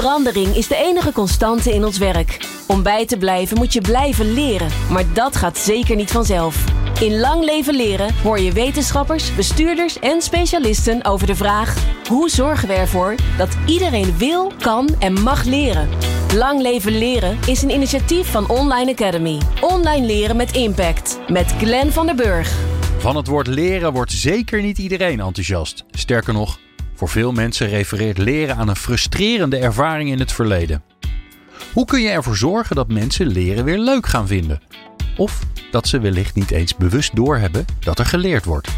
Verandering is de enige constante in ons werk. Om bij te blijven moet je blijven leren, maar dat gaat zeker niet vanzelf. In Lang Leven Leren hoor je wetenschappers, bestuurders en specialisten over de vraag: hoe zorgen we ervoor dat iedereen wil, kan en mag leren? Lang Leven Leren is een initiatief van Online Academy. Online leren met impact. Met Glenn van der Burg. Van het woord leren wordt zeker niet iedereen enthousiast. Sterker nog, voor veel mensen refereert leren aan een frustrerende ervaring in het verleden. Hoe kun je ervoor zorgen dat mensen leren weer leuk gaan vinden? Of dat ze wellicht niet eens bewust doorhebben dat er geleerd wordt.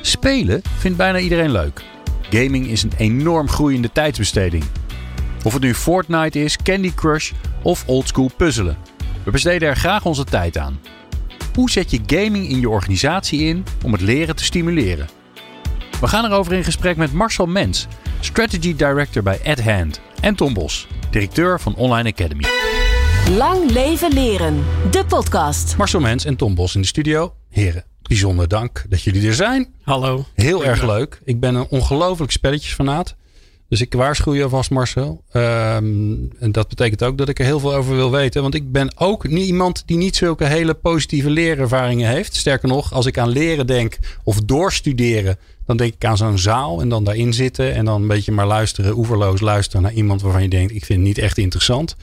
Spelen vindt bijna iedereen leuk. Gaming is een enorm groeiende tijdsbesteding. Of het nu Fortnite is, Candy Crush of oldschool puzzelen. We besteden er graag onze tijd aan. Hoe zet je gaming in je organisatie in om het leren te stimuleren? We gaan erover in gesprek met Marcel Mens, Strategy Director bij AdHand, en Tom Bos, directeur van Online Academy. Lang leven leren, de podcast. Marcel Mens en Tom Bos in de studio. Heren, bijzonder dank dat jullie er zijn. Hallo. Heel erg leuk. Ik ben een ongelooflijk spelletjesfanaat. Dus ik waarschuw je alvast, Marcel. Ehm, en dat betekent ook dat ik er heel veel over wil weten. Want ik ben ook niet iemand die niet zulke hele positieve leerervaringen heeft. Sterker nog, als ik aan leren denk of doorstuderen, dan denk ik aan zo'n zaal en dan daarin zitten. En dan een beetje maar luisteren, oeverloos luisteren naar iemand waarvan je denkt: ik vind het niet echt interessant.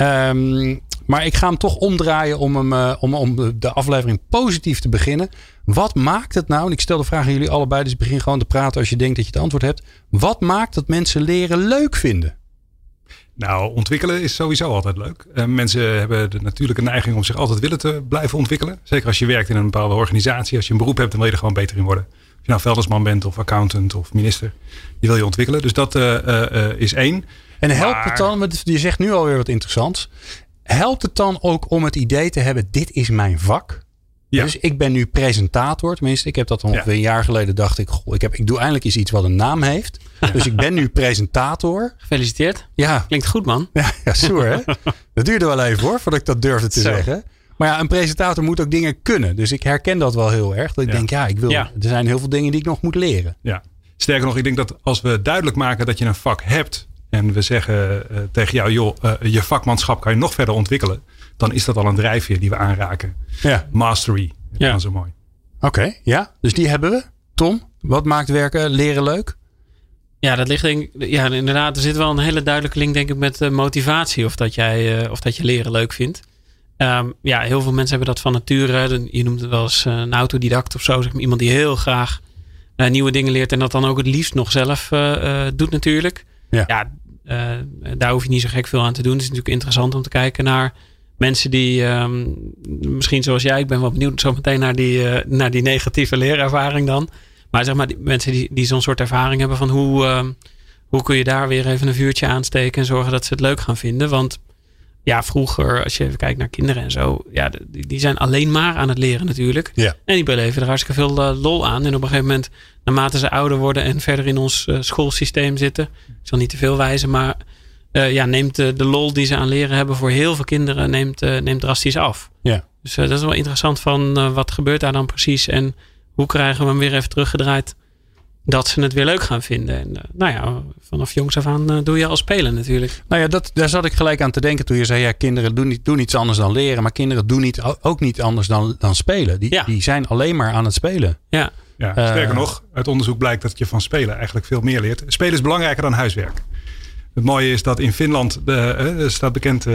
Um, maar ik ga hem toch omdraaien om, hem, uh, om, om de aflevering positief te beginnen. Wat maakt het nou, en ik stel de vraag aan jullie allebei, dus begin gewoon te praten als je denkt dat je het antwoord hebt. Wat maakt dat mensen leren leuk vinden? Nou, ontwikkelen is sowieso altijd leuk. Uh, mensen hebben de natuurlijke neiging om zich altijd willen te blijven ontwikkelen. Zeker als je werkt in een bepaalde organisatie. Als je een beroep hebt, dan wil je er gewoon beter in worden. Of je nou veldersman bent of accountant of minister. Die wil je ontwikkelen. Dus dat uh, is één. En helpt maar... het dan, je zegt nu alweer wat interessants. Helpt het dan ook om het idee te hebben, dit is mijn vak? Ja. Dus ik ben nu presentator. Tenminste, ik heb dat ongeveer ja. een jaar geleden dacht ik, goh, ik, heb, ik doe eindelijk eens iets wat een naam heeft. Dus ik ben nu presentator. Gefeliciteerd. Ja. Klinkt goed, man. Ja, ja hè. dat duurde wel even hoor, voordat ik dat durfde te Zo. zeggen. Maar ja, een presentator moet ook dingen kunnen. Dus ik herken dat wel heel erg. Dat ik ja. denk, ja, ik wil, er zijn heel veel dingen die ik nog moet leren. Ja. Sterker nog, ik denk dat als we duidelijk maken dat je een vak hebt en we zeggen uh, tegen jou, joh, uh, je vakmanschap kan je nog verder ontwikkelen. Dan is dat al een drijfveer die we aanraken. Ja. Mastery. Ja. zo mooi. Oké, okay, ja. Dus die hebben we. Tom, wat maakt werken, leren leuk? Ja, dat ligt denk ja, inderdaad. Er zit wel een hele duidelijke link, denk ik, met uh, motivatie. Of dat, jij, of dat je leren leuk vindt. Um, ja, heel veel mensen hebben dat van nature. Je noemt het wel eens een autodidact of zo. Zeg maar, iemand die heel graag nieuwe dingen leert. En dat dan ook het liefst nog zelf doet natuurlijk. Ja. ja uh, daar hoef je niet zo gek veel aan te doen. Het is natuurlijk interessant om te kijken naar mensen die, um, misschien zoals jij, ik ben wel benieuwd zo meteen naar die, uh, naar die negatieve leerervaring dan. Maar zeg maar, die mensen die, die zo'n soort ervaring hebben van hoe, uh, hoe kun je daar weer even een vuurtje aansteken en zorgen dat ze het leuk gaan vinden. Want ja, vroeger, als je even kijkt naar kinderen en zo, ja, die, die zijn alleen maar aan het leren natuurlijk. Ja. En die beleven er hartstikke veel uh, lol aan. En op een gegeven moment, naarmate ze ouder worden en verder in ons uh, schoolsysteem zitten, ik zal niet te veel wijzen, maar uh, ja, neemt de, de, lol die ze aan leren hebben voor heel veel kinderen, neemt, neemt drastisch af. Ja. Dus dat is wel interessant van wat gebeurt daar dan precies en hoe krijgen we hem weer even teruggedraaid dat ze het weer leuk gaan vinden. En uh, nou ja, vanaf jongs af aan uh, doe je al spelen natuurlijk. Nou ja, dat, daar zat ik gelijk aan te denken toen je zei... ja, kinderen doen, niet, doen iets anders dan leren... maar kinderen doen niet, ook niet anders dan, dan spelen. Die, ja. die zijn alleen maar aan het spelen. Ja. ja sterker uh, nog, uit onderzoek blijkt dat je van spelen eigenlijk veel meer leert. Spelen is belangrijker dan huiswerk. Het mooie is dat in Finland, de, staat bekend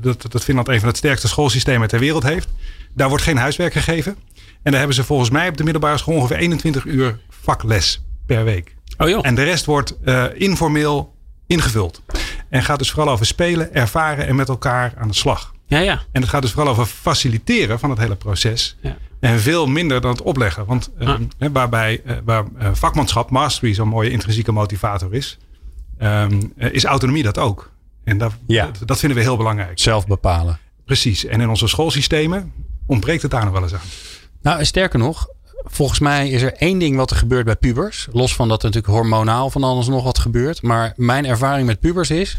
dat, dat Finland een van het sterkste schoolsystemen ter wereld heeft. Daar wordt geen huiswerk gegeven. En daar hebben ze volgens mij op de middelbare school ongeveer 21 uur vakles per week. Oh joh. En de rest wordt uh, informeel ingevuld. En gaat dus vooral over spelen, ervaren en met elkaar aan de slag. Ja, ja. En het gaat dus vooral over faciliteren van het hele proces. Ja. En veel minder dan het opleggen. Want uh, ah. waarbij uh, waar vakmanschap, mastery, zo'n mooie intrinsieke motivator is, um, is autonomie dat ook. En dat, ja. dat, dat vinden we heel belangrijk. Zelf bepalen. Precies. En in onze schoolsystemen ontbreekt het daar nog wel eens aan. Nou, sterker nog, volgens mij is er één ding wat er gebeurt bij pubers. Los van dat er natuurlijk hormonaal van alles nog wat gebeurt. Maar mijn ervaring met pubers is.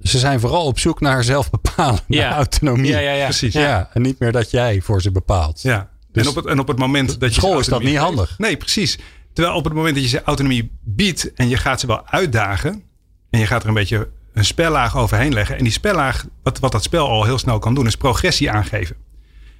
Ze zijn vooral op zoek naar zelfbepalen, ja. naar autonomie. Ja, ja, ja. Precies. Ja. ja. En niet meer dat jij voor ze bepaalt. Ja. Dus en, op het, en op het moment dat je. School is dat niet handig. Nee, precies. Terwijl op het moment dat je ze autonomie biedt en je gaat ze wel uitdagen. En je gaat er een beetje een spellaag overheen leggen. En die spellaag, wat, wat dat spel al heel snel kan doen, is progressie aangeven.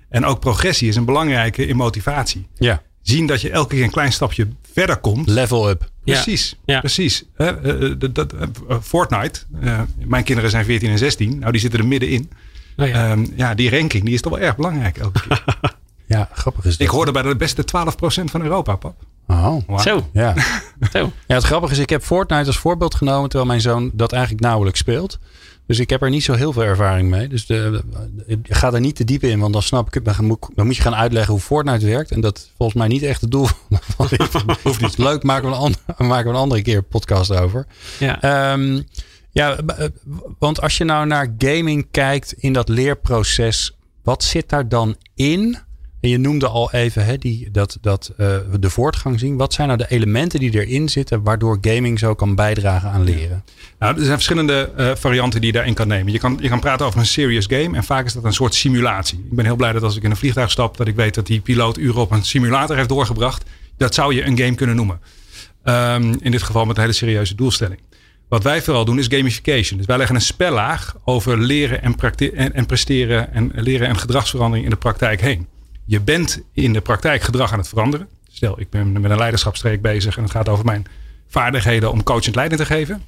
En ook progressie is een belangrijke in motivatie. Ja. Zien dat je elke keer een klein stapje verder komt. Level up. Precies, Ja. precies. Eh, eh, eh, dat- Fortnite, eh, mijn kinderen zijn 14 en 16. Nou, die zitten er middenin. Oh ja. Ehm, ja, die ranking die is toch wel erg belangrijk elke keer. Ja, grappig is dat. Ik hoorde bij de beste 12% van Europa, pap. Oh. Zo, Ja. zo. ja, het grappige is, ik heb Fortnite als voorbeeld genomen terwijl mijn zoon dat eigenlijk nauwelijks speelt. Dus ik heb er niet zo heel veel ervaring mee. Dus de, ga er niet te diep in, want dan snap ik het. Dan moet, dan moet je gaan uitleggen hoe Fortnite werkt. En dat is volgens mij niet echt het doel. Hoeft niet. Leuk, maken we, een ander, maken we een andere keer een podcast over. Ja. Ehm, ja, eh, want als je nou naar gaming kijkt in dat leerproces, wat zit daar dan in? En je noemde al even hè, die, dat, dat, eh, we de voortgang zien. Wat zijn nou de elementen die erin zitten waardoor gaming zo kan bijdragen aan leren? Nou, er zijn verschillende eh, varianten die je daarin kan nemen. Je kan, je kan praten over een serious game en vaak is dat een soort simulatie. Ik ben heel blij dat als ik in een vliegtuig stap, dat ik weet dat die piloot uren op een simulator heeft doorgebracht. Dat zou je een game kunnen noemen. Ehm, in dit geval met een hele serieuze doelstelling. Wat wij vooral doen is gamification. Dus wij leggen een spellaag over leren en, en presteren en leren en gedragsverandering in de praktijk heen. Je bent in de praktijk gedrag aan het veranderen. Stel, ik ben met een leiderschapstreek bezig en het gaat over mijn vaardigheden om coachend leiding te geven.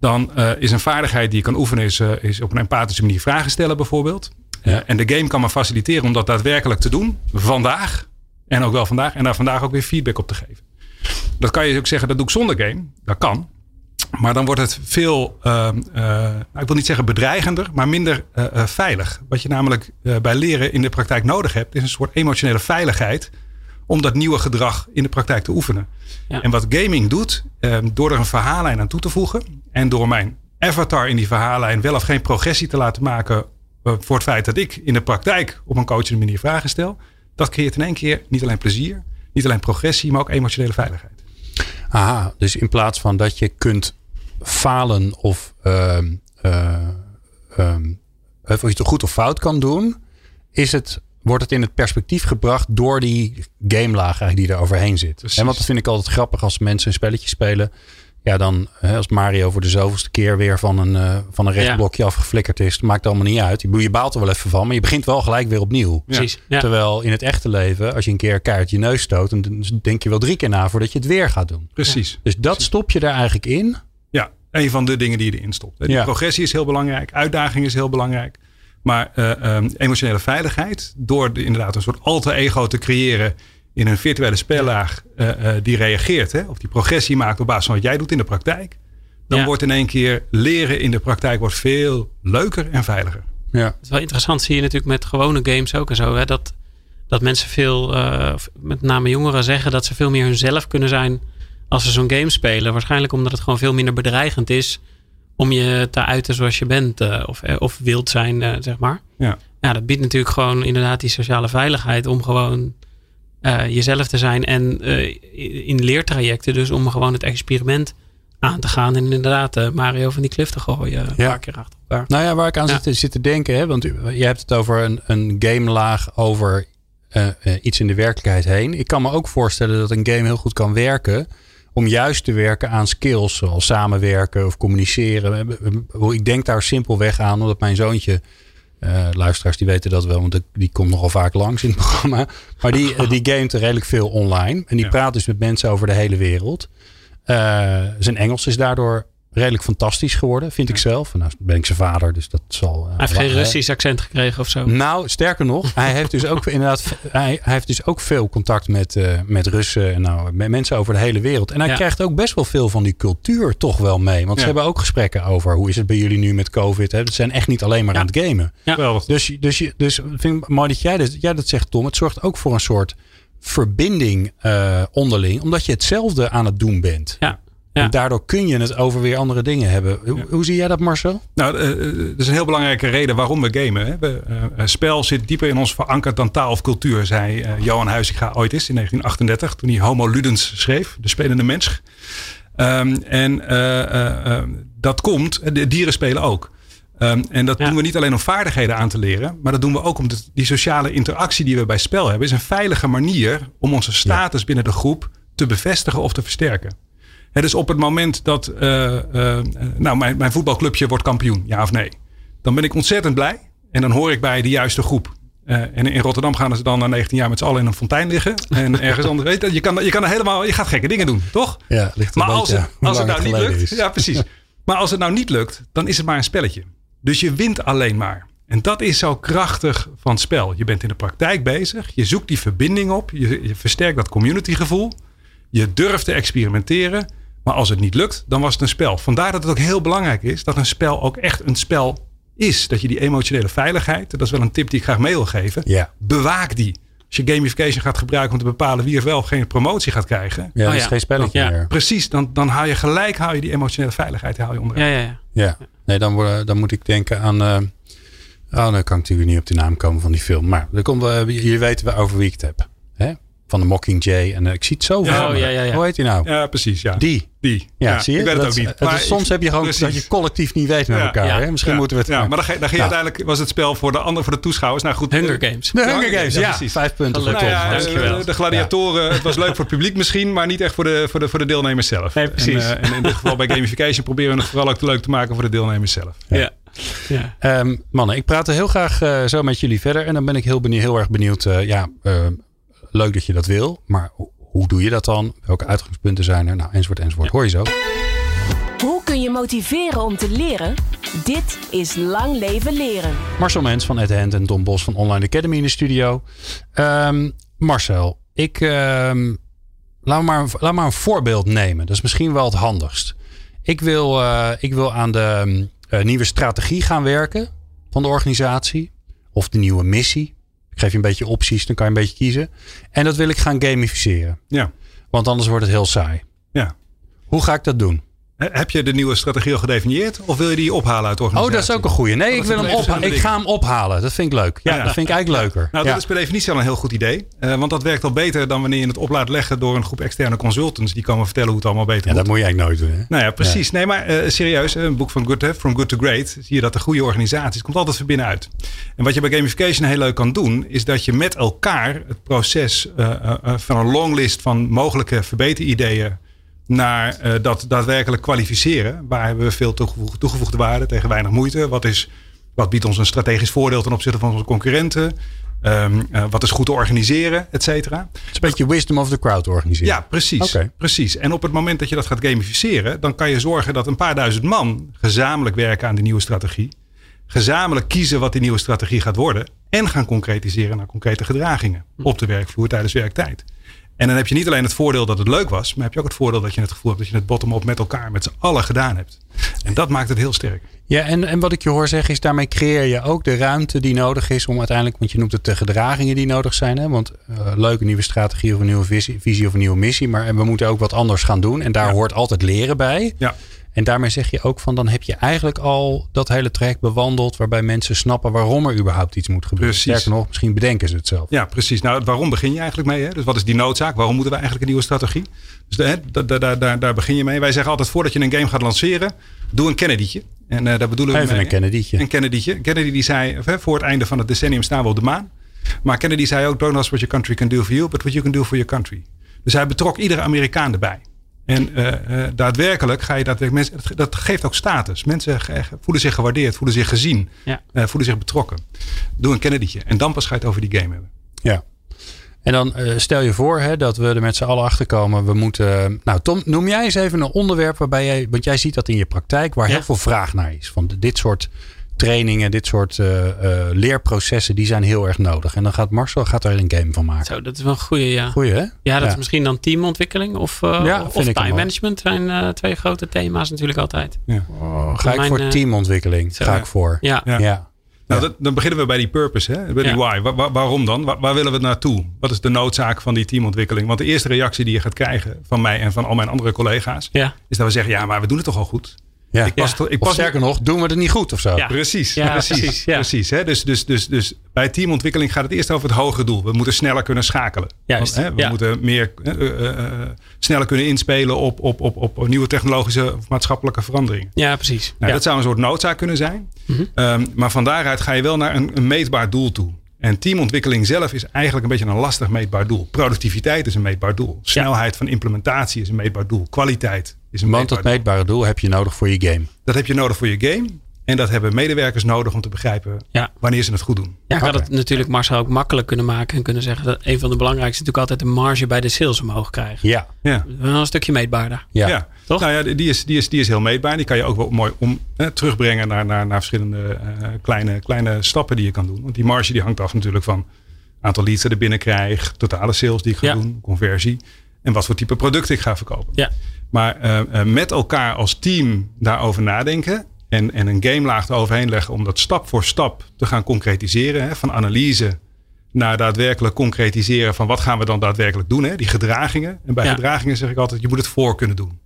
Dan eh, is een vaardigheid die je kan oefenen, is, eh, is op een empathische manier vragen stellen bijvoorbeeld. Ja. Eh, en de game kan me faciliteren om dat daadwerkelijk te doen. Vandaag. En ook wel vandaag. En daar vandaag ook weer feedback op te geven. Dat kan je ook zeggen, dat doe ik zonder game. Dat kan. Maar dan wordt het veel, ehm, eh, nou, ik wil niet zeggen bedreigender, maar minder eh, eh, veilig. Wat je namelijk eh, bij leren in de praktijk nodig hebt, is een soort emotionele veiligheid. Om dat nieuwe gedrag in de praktijk te oefenen. Ja. En wat gaming doet, ehm, door er een verhaallijn aan toe te voegen. En door mijn avatar in die verhaallijn wel of geen progressie te laten maken. eh, voor het feit dat ik in de praktijk op een coachende manier vragen stel. Dat creëert in één keer niet alleen plezier, niet alleen progressie, maar ook emotionele veiligheid. Aha, dus in plaats van dat je kunt falen of, ehm, of je het goed of fout kan doen, is het, wordt het in het perspectief gebracht door die gamelaag eigenlijk die er overheen zit. Precies. En want dat vind ik altijd grappig als mensen een spelletje spelen. Ja, dan hè, als Mario voor de zoveelste keer weer van een, eh, van een rechtsblokje afgeflikkerd is, dat maakt allemaal niet uit. Je, je baalt er wel even van, maar je begint wel gelijk weer opnieuw. Precies. Ja. Terwijl in het echte leven, als je een keer keihard je neus stoot, dan denk je wel drie keer na voordat je het weer gaat doen. Precies. Dus dat stop je daar eigenlijk in. Ja, een van de dingen die je erin stopt. Die Ja. progressie is heel belangrijk, uitdaging is heel belangrijk. Maar eh, ehm, emotionele veiligheid, door de, inderdaad een soort alter ego te creëren in een virtuele spellaag eh, eh, die reageert, hè, of die progressie maakt op basis van wat jij doet in de praktijk, dan Ja. wordt in één keer leren in de praktijk wordt veel leuker en veiliger. Ja. Het is wel interessant, zie je natuurlijk met gewone games ook en zo. Hè, dat, dat mensen veel, eh, met name jongeren, zeggen dat ze veel meer hunzelf kunnen zijn als ze zo'n game spelen. Waarschijnlijk omdat het gewoon veel minder bedreigend is om je te uiten zoals je bent. eh, of, of wild zijn, zeg maar. Ja. Ja, dat biedt natuurlijk gewoon inderdaad die sociale veiligheid om gewoon eh, jezelf te zijn. En eh, in leertrajecten dus om gewoon het experiment aan te gaan. En inderdaad eh, Mario van die klif te gooien. Een Ja. paar keer achter elkaar. Nou ja, waar ik aan Ja. zit, te- zit te denken, hè, want je hebt het over een, een gamelaag over iets in de werkelijkheid heen. Ik kan me ook voorstellen dat een game heel goed kan werken om juist te werken aan skills zoals samenwerken of communiceren. Ik denk daar simpelweg aan, omdat mijn zoontje, eh, luisteraars die weten dat wel, want die komt nogal vaak langs in het programma. Maar die, eh, die gamet redelijk veel online en die Ja. praat dus met mensen over de hele wereld. Eh, zijn Engels is daardoor redelijk fantastisch geworden, vind ik zelf. Nou ben ik zijn vader, dus dat zal... eh, Hij heeft geen Russisch accent gekregen of zo. nou, sterker nog, hij heeft dus ook inderdaad, hij, hij heeft dus ook veel contact met, eh, met Russen en nou, met mensen over de hele wereld. En hij Ja. krijgt ook best wel veel van die cultuur toch wel mee. Want ze hebben ook gesprekken over hoe is het bij jullie nu met COVID. Hè? Dat zijn echt niet alleen maar Ja. aan het gamen. Ja. Geweldig. Dus, dus, je- dus vind ik mooi dat jij dat, jij dat zegt, Tom. Het zorgt ook voor een soort verbinding eh, onderling, omdat je hetzelfde aan het doen bent. Ja. Ja. En daardoor kun je het over weer andere dingen hebben. Hoe, hoe zie jij dat, Marcel? Nou, eh, eh, dat is een heel belangrijke reden waarom we gamen. Hè. We, eh, spel zit dieper in ons verankerd dan taal of cultuur, zei Johan Huizinga ooit eens in 1938, toen hij Homo Ludens schreef, de spelende mens. Ehm, en eh, eh, eh, dat komt, de dieren spelen ook. Ehm, en dat Ja. doen we niet alleen om vaardigheden aan te leren, maar dat doen we ook om de, die sociale interactie die we bij spel hebben, is een veilige manier om onze status binnen de groep te bevestigen of te versterken. Hè, dus op het moment dat eh, eh, nou, mijn, mijn voetbalclubje wordt kampioen, ja of nee, dan ben ik ontzettend blij. En dan hoor ik bij de juiste groep. Eh, en in Rotterdam gaan ze dan na 19 jaar met z'n allen in een fontein liggen. En ergens anders. Weet je, je, kan, je kan er helemaal. Je gaat gekke dingen doen, toch? Ja, ligt maar als het, als het nou niet lukt. is. Ja, precies. Maar als het nou niet lukt, dan is het maar een spelletje. Dus je wint alleen maar. En dat is zo krachtig van het spel. Je bent in de praktijk bezig. Je zoekt die verbinding op. Je, je versterkt dat communitygevoel. Je durft te experimenteren. Maar als het niet lukt, dan was het een spel. Vandaar dat het ook heel belangrijk is dat een spel ook echt een spel is. Dat je die emotionele veiligheid, dat is wel een tip die ik graag mee wil geven. Ja. Bewaak die. Als je gamification gaat gebruiken om te bepalen wie er wel of geen promotie gaat krijgen. Ja, dat Oh is ja. geen spelletje Ja. meer. Precies, dan, dan haal je gelijk haal je die emotionele veiligheid haal je onder. Ja, ja, ja. Ja. Nee, dan, dan moet ik denken aan... eh, oh, dan kan ik natuurlijk niet op de naam komen van die film. Maar er komt, weten wel over wie ik het heb. Van de Mockingjay. En eh, ik zie het zo Ja, oh, ja, ja, ja. Hoe heet die nou? Ja, precies. Ja. Die. Die. Ja, zie je? Ik weet het Dat ook niet. het is- Maar soms heb je gewoon precies. dat je collectief niet weet met elkaar. Ja. Hè? Misschien Ja. moeten we het... Ja, maar dan, ga- dan ging uiteindelijk was het spel voor de andere, voor de toeschouwers. Nou goed. Hunger eh, Games. De Hunger Games, Ja, precies. Vijf punten voor Gelukkig. Tom. Nou ja, Ja, eh, dankjewel. de gladiatoren, het was leuk voor het publiek misschien, maar niet echt voor de, voor de, voor de deelnemers zelf. Nee, precies. En, en in dit geval bij gamification proberen we het vooral ook leuk te maken voor de deelnemers zelf. Ja. ja. Ehm, mannen, ik praat heel graag eh, zo met jullie verder. En dan ben ik heel, benieuwd, heel erg benieuwd. eh, ja, leuk dat je dat wil. Maar ho- hoe doe je dat dan? Welke uitgangspunten zijn er? Nou, enzovoort, enzovoort. Hoor je zo. Hoe kun je motiveren om te leren? Dit is Lang Leven Leren. Marcel Mens van The Hand en Don Bos van Online Academy in de studio. Ehm, Marcel, ik, ehm, laat, me maar, laat maar een voorbeeld nemen. Dat is misschien wel het handigst. Ik wil, eh, ik wil aan de ehm, eh, nieuwe strategie gaan werken van de organisatie. Of de nieuwe missie. Ik geef je een beetje opties, dan kan je een beetje kiezen. En dat wil ik gaan gamificeren. Ja. Want anders wordt het heel saai. ja. Hoe ga ik dat doen? Eh, Heb je de nieuwe strategie al gedefinieerd of wil je die ophalen uit de Oh, organisatie? dat is ook een goeie. Nee, Oh, ik, wil hem twee opha- ik ga hem ophalen. Dat vind ik leuk. Ja, Ja. dat vind ik eigenlijk leuker. Nou, ja. dat is per definitie al een heel goed idee. Eh, want dat werkt al beter dan wanneer je het op laat leggen door een groep externe consultants. Die komen vertellen hoe het allemaal beter Ja, moet. dat moet je eigenlijk nooit doen. Hè? Nou ja, precies. Nee, maar eh, serieus, een boek van Good, From Good to Great, zie je dat de goede organisaties komt altijd van binnenuit. En wat je bij gamification heel leuk kan doen, is dat je met elkaar het proces eh, eh, eh, van een longlist van mogelijke verbeterideeën naar eh, dat daadwerkelijk kwalificeren. Waar hebben we veel toegevoegde, toegevoegde waarde tegen weinig moeite? Wat, is, wat biedt ons een strategisch voordeel ten opzichte van onze concurrenten? Ehm, eh, wat is goed te organiseren, et cetera? Het is een beetje wisdom of the crowd organiseren. Ja, precies. Precies. En op het moment dat je dat gaat gamificeren, dan kan je zorgen dat een paar duizend man gezamenlijk werken aan die nieuwe strategie. Gezamenlijk kiezen wat die nieuwe strategie gaat worden. En gaan concretiseren naar concrete gedragingen op de werkvloer tijdens werktijd. En dan heb je niet alleen het voordeel dat het leuk was, maar heb je ook het voordeel dat je het gevoel hebt dat je het bottom-up met elkaar, met z'n allen gedaan hebt. En dat maakt het heel sterk. Ja, en, en wat ik je hoor zeggen is, daarmee creëer je ook de ruimte die nodig is om uiteindelijk, want je noemt het de gedragingen die nodig zijn. Hè? Want uh, leuke nieuwe strategie of een nieuwe visie, visie of een nieuwe missie, maar we moeten ook wat anders gaan doen. En daar Ja. hoort altijd leren bij. Ja. En daarmee zeg je ook van, dan heb je eigenlijk al dat hele traject bewandeld waarbij mensen snappen waarom er überhaupt iets moet gebeuren. Precies. Sterker nog, misschien bedenken ze het zelf. Ja, precies. Nou, waarom begin je eigenlijk mee? Hè? Dus wat is die noodzaak? Waarom moeten we eigenlijk een nieuwe strategie? Dus hè, da- da- da- daar, daar begin je mee. Wij zeggen altijd voordat je een game gaat lanceren, doe een Kennedy'tje. En eh, daar bedoelen we Even mee, een Kennedy'tje. Een Kennedy'tje. Kennedy die zei, voor het einde van het decennium staan we op de maan. Maar Kennedy zei ook, don't ask what your country can do for you, but what you can do for your country. Dus hij betrok iedere Amerikaan erbij. En eh, eh, daadwerkelijk ga je daadwerkelijk mensen, dat geeft ook status. Mensen voelen zich gewaardeerd, voelen zich gezien, Ja. eh, voelen zich betrokken. Doe een Kennedy'tje. En dan pas ga je het over die game hebben. Ja. En dan eh, stel je voor hè, dat we er met z'n allen achter komen. We moeten. Nou, Tom, noem jij eens even een onderwerp waarbij jij. Want jij ziet dat in je praktijk waar Ja. heel veel vraag naar is. Van dit soort trainingen, dit soort eh, eh, leerprocessen, die zijn heel erg nodig. En dan gaat Marcel gaat er een game van maken. Zo, dat is wel een goeie, ja. Goeie, hè? Ja, dat is misschien dan teamontwikkeling of, eh, Ja, of time management zijn eh, twee grote thema's natuurlijk altijd. Oh, ga ik Mijn, voor teamontwikkeling? zo, Ga ja. ik voor. Ja, Ja. Ja. Nou, dat, dan beginnen we bij die purpose, hè? bij die Ja. why. Wa- wa- waarom dan? Wa- waar willen we naartoe? Wat is de noodzaak van die teamontwikkeling? Want de eerste reactie die je gaat krijgen van mij en van al mijn andere collega's, ja. is dat we zeggen: ja, maar we doen het toch al goed? Ja. Ik pas, Ja. ik Of pas sterker nog, doen we het niet goed of zo? Ja. Precies, Ja, precies, precies, hè? Dus, dus, dus, dus bij teamontwikkeling gaat het eerst over het hogere doel. We moeten sneller kunnen schakelen. Juist, Want, hè, we ja. moeten meer eh, eh, eh, sneller kunnen inspelen op, op, op, op nieuwe technologische of maatschappelijke veranderingen. ja, precies. Nou, ja. Dat zou een soort noodzaak kunnen zijn. Mhm. Ehm, maar van daaruit ga je wel naar een, een meetbaar doel toe. En teamontwikkeling zelf is eigenlijk een beetje een lastig meetbaar doel. Productiviteit is een meetbaar doel. Snelheid van implementatie is een meetbaar doel. Kwaliteit is een Want meetbaar dat meetbare doel heb je nodig voor je game. Dat heb je nodig voor je game. En dat hebben medewerkers nodig om te begrijpen Ja. wanneer ze het goed doen. Ja, ik had het natuurlijk Marcel ook makkelijk kunnen maken en kunnen zeggen dat een van de belangrijkste is natuurlijk altijd de marge bij de sales omhoog krijgen. Ja, Ja. Wel een stukje meetbaarder. ja. Ja, Toch? Nou ja, die is, die, is, die is heel meetbaar. Die kan je ook wel mooi om, eh, terugbrengen naar, naar, naar verschillende eh, kleine, kleine stappen die je kan doen. Want die marge die hangt af natuurlijk van aantal leads dat ik binnenkrijg, totale sales die ik ga Ja. doen, conversie en wat voor type product ik ga verkopen. Ja. Maar eh, eh, met elkaar als team daarover nadenken en, en een gamelaag eroverheen leggen om dat stap voor stap te gaan concretiseren. Hè, van analyse naar daadwerkelijk concretiseren van wat gaan we dan daadwerkelijk doen. Hè, die gedragingen. En bij Ja. gedragingen zeg ik altijd, je moet het voor kunnen doen.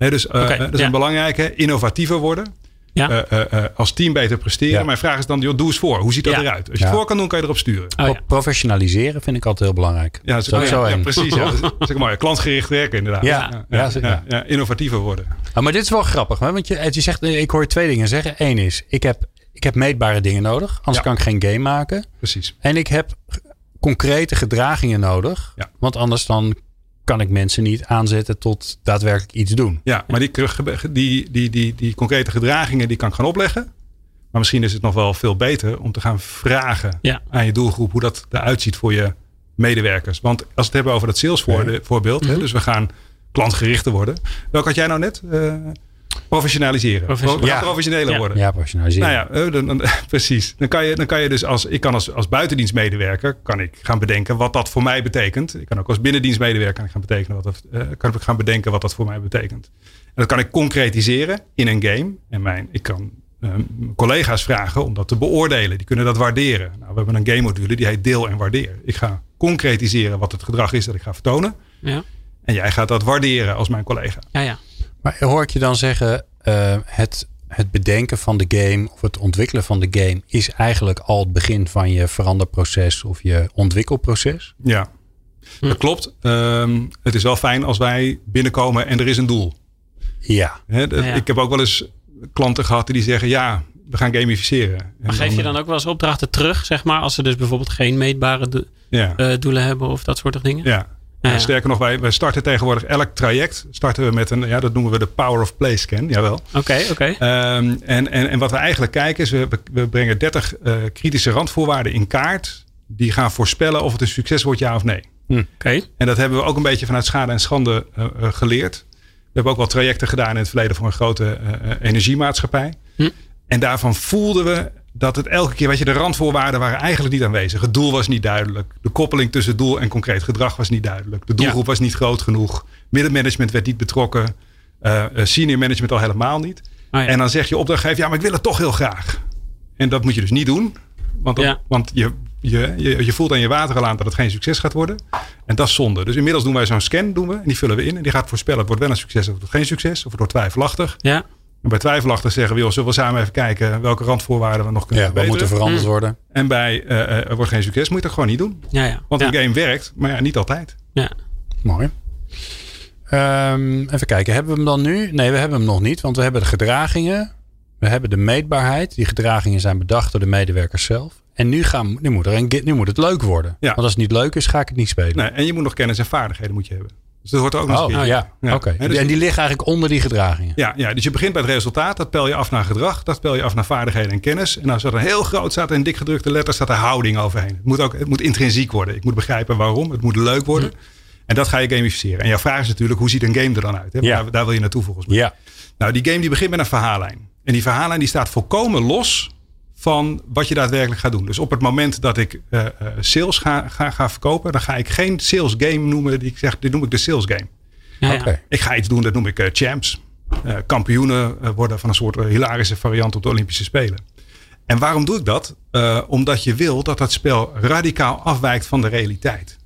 Hè, dus eh, dat is ja. een belangrijke. Innovatiever worden. Ja. Eh, eh, eh, als team beter presteren. Ja. Mijn vraag is dan, joh, doe eens voor. Hoe ziet dat Ja. eruit? Als je Ja. het voor kan doen, kan je erop sturen. Oh, Professionaliseren vind ik altijd heel belangrijk. Ja, dat is, Zo- zo ja, ja, één. precies. Ja. Dat is, ook mooi. Klantgericht werken inderdaad. Ja. ja, Ja, ja, zeker. ja, ja, innovatiever worden. Ah, maar dit is wel grappig, hè? want je, je zegt, ik hoor je twee dingen zeggen. Eén is, ik heb, ik heb meetbare dingen nodig, anders Ja. kan ik geen game maken. Precies. En ik heb concrete gedragingen nodig, Ja. want anders dan kan ik mensen niet aanzetten tot daadwerkelijk iets doen. Ja, maar die, die, die, die, die concrete gedragingen die kan ik gaan opleggen. Maar misschien is het nog wel veel beter om te gaan vragen Ja. aan je doelgroep hoe dat eruit ziet voor je medewerkers. Want als we het hebben over dat sales voorbeeld, hè, dus we gaan klantgerichter worden. Welk had jij nou net? Eh, professionaliseren. Professioneel. We gaan Ja. professioneler worden. Ja, professionaliseren. Nou ja, eh, dan, dan- precies. Dan kan je, dan kan je dus als, ik kan als, als buitendienstmedewerker kan ik gaan bedenken wat dat voor mij betekent. Ik kan ook als binnendienstmedewerker kan ik gaan, betekenen wat dat, eh, kan ik gaan bedenken wat dat voor mij betekent. En dat kan ik concretiseren in een game. En mijn, ik kan mijn collega's vragen om dat te beoordelen. Die kunnen dat waarderen. Nou, we hebben een game module die heet deel en waardeer. Ik ga concretiseren wat het gedrag is dat ik ga vertonen. Ja. En jij gaat dat waarderen als mijn collega. Ja, ja. Maar hoor ik je dan zeggen, eh, het, het bedenken van de game of het ontwikkelen van de game is eigenlijk al het begin van je veranderproces of je ontwikkelproces? Ja, dat klopt. Ehm, het is wel fijn als wij binnenkomen en er is een doel. Ja. Ik heb ook wel eens klanten gehad die zeggen: ja, we gaan gamificeren. En Maar geef je dan ook wel eens opdrachten terug, zeg maar, als ze dus bijvoorbeeld geen meetbare do- Ja, eh, doelen hebben of dat soort dingen? ja. Ja. Sterker nog, wij, wij starten tegenwoordig elk traject starten we met een, ja, dat noemen we de Power of Play scan. Jawel. Oké, oké. Ehm, en, en, en wat we eigenlijk kijken is, we, we brengen 30 eh, kritische randvoorwaarden in kaart. Die gaan voorspellen of het een succes wordt, ja of nee. Oké. En dat hebben we ook een beetje vanuit schade en schande eh, eh, geleerd. We hebben ook wel trajecten gedaan in het verleden voor een grote energiemaatschappij. Hm. En daarvan voelden we dat het elke keer, weet je, de randvoorwaarden waren eigenlijk niet aanwezig. Het doel was niet duidelijk. De koppeling tussen doel en concreet gedrag was niet duidelijk. De doelgroep was niet groot genoeg. Middenmanagement werd niet betrokken. Eh, eh, senior management al helemaal niet. Ja. En dan zeg je opdrachtgever, ja, maar ik wil het toch heel graag. En dat moet je dus niet doen. Want, Ja. want je, je, je, je voelt aan je water al aan dat het geen succes gaat worden. En dat is zonde. Dus inmiddels doen wij zo'n scan, doen we, en die vullen we in. En die gaat voorspellen, het wordt wel een succes of het wordt geen succes. Of het wordt twijfelachtig. Ja. En bij twijfelachtig zeggen we, joh, zullen we samen even kijken welke randvoorwaarden we nog kunnen Ja, wat moet er verbeteren. veranderd worden? En bij eh, eh, er wordt geen succes, moet je dat gewoon niet doen. Ja, ja. Want ja. een game werkt, maar ja, niet altijd. Ja. Mooi. Ehm, even kijken, hebben we hem dan nu? Nee, we hebben hem nog niet, want we hebben de gedragingen. We hebben de meetbaarheid. Die gedragingen zijn bedacht door de medewerkers zelf. En nu, gaan, nu, moet, er een, nu moet het leuk worden. Ja. Want als het niet leuk is, ga ik het niet spelen. Nee, en je moet nog kennis en vaardigheden moet je hebben. Dus dat hoort er ook nog Oh, keer. ja. Ja. Oké. Hè, dus- en die liggen eigenlijk onder die gedragingen. Ja, ja, dus je begint bij het resultaat. Dat pel je af naar gedrag. Dat pel je af naar vaardigheden en kennis. En als er een heel groot staat in dik gedrukte letters staat er houding overheen. Het moet ook het moet intrinsiek worden. Ik moet begrijpen waarom. Het moet leuk worden. En dat ga je gamificeren. En jouw vraag is natuurlijk, hoe ziet een game er dan uit? Hè? Ja. Daar, daar wil je naartoe volgens mij. Ja. Nou, die game die begint met een verhaallijn. En die verhaallijn die staat volkomen los van wat je daadwerkelijk gaat doen. Dus op het moment dat ik eh, eh, sales ga, ga, ga verkopen, dan ga ik geen sales game noemen. Die ik zeg, dit noem ik de sales game. Ja, ja. Ik ga iets doen, dat noem ik eh, champs. Eh, kampioenen worden van een soort hilarische variant op de Olympische Spelen. En waarom doe ik dat? Eh, omdat je wil dat dat spel radicaal afwijkt van de realiteit.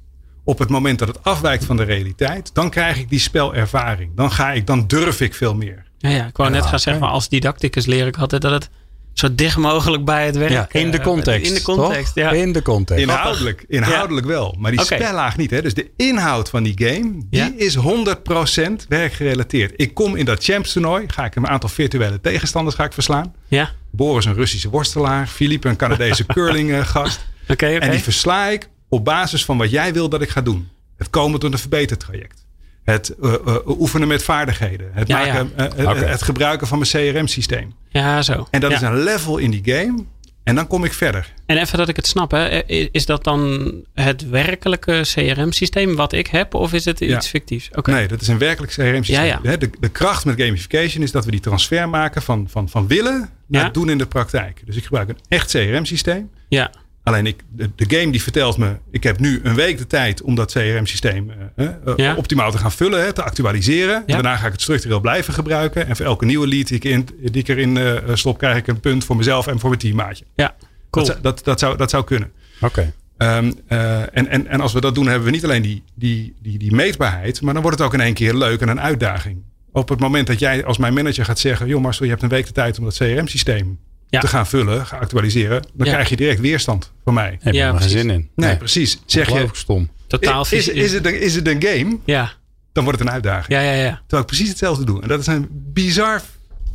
Op het moment dat het afwijkt van de realiteit, dan krijg ik die spelervaring. Dan ga ik, dan durf ik veel meer. Ja, ja, ik wou net gaan zeggen, maar als didacticus leer ik altijd dat het zo dicht mogelijk bij het werk. Ja, in de eh, context. in de context, toch? ja. In de context. Inhoudelijk, inhoudelijk wel. Maar die Oké. spellaag niet. Hè? Dus de inhoud van die game, die Ja. is 100% werkgerelateerd. Ik kom in dat champs toernooi, ga ik een aantal virtuele tegenstanders ga ik verslaan. Ja, Boris een Russische worstelaar, Philippe een Canadese curling eh, gast. oké. En die versla ik op basis van wat jij wil dat ik ga doen. Het komen tot een verbetertraject. Het eh, eh, oefenen met vaardigheden. Het, Ja, maken, ja. eh, het gebruiken van mijn CRM-systeem. Ja, zo. En dat Ja. is een level in die game. En dan kom ik verder. En even dat ik het snap, hè. Is dat dan het werkelijke CRM-systeem wat ik heb? Of is het iets Ja. fictiefs? Oké. Nee, dat is een werkelijk CRM-systeem. Ja, ja. De, de kracht met gamification is dat we die transfer maken van, van, van willen naar doen in de praktijk. Dus ik gebruik een echt CRM-systeem. Ja, Alleen ik, de, de game die vertelt me, ik heb nu een week de tijd om dat CRM-systeem eh, eh, Ja. optimaal te gaan vullen, hè, te actualiseren. En daarna ga ik het structureel blijven gebruiken. En voor elke nieuwe lead die ik, in, die ik erin eh, stop, krijg ik een punt voor mezelf en voor mijn teammaatje. ja. Cool. Dat, zou- dat, dat, zou, dat zou kunnen. Oké. Ehm, eh, en, en, en als we dat doen, hebben we niet alleen die, die, die, die meetbaarheid, maar dan wordt het ook in één keer leuk en een uitdaging. Op het moment dat jij als mijn manager gaat zeggen: Joh, Marcel, je hebt een week de tijd om dat CRM-systeem Ja. te gaan vullen, gaan actualiseren, dan Ja. krijg je direct weerstand van mij. Heb je Ja, er maar geen zin in. Nee, precies. Zeg je: stom. Totaal is, is, het een, is het een game? Ja, Dan wordt het een uitdaging. ja, ja, ja. Terwijl ik precies hetzelfde doe. En dat is een bizar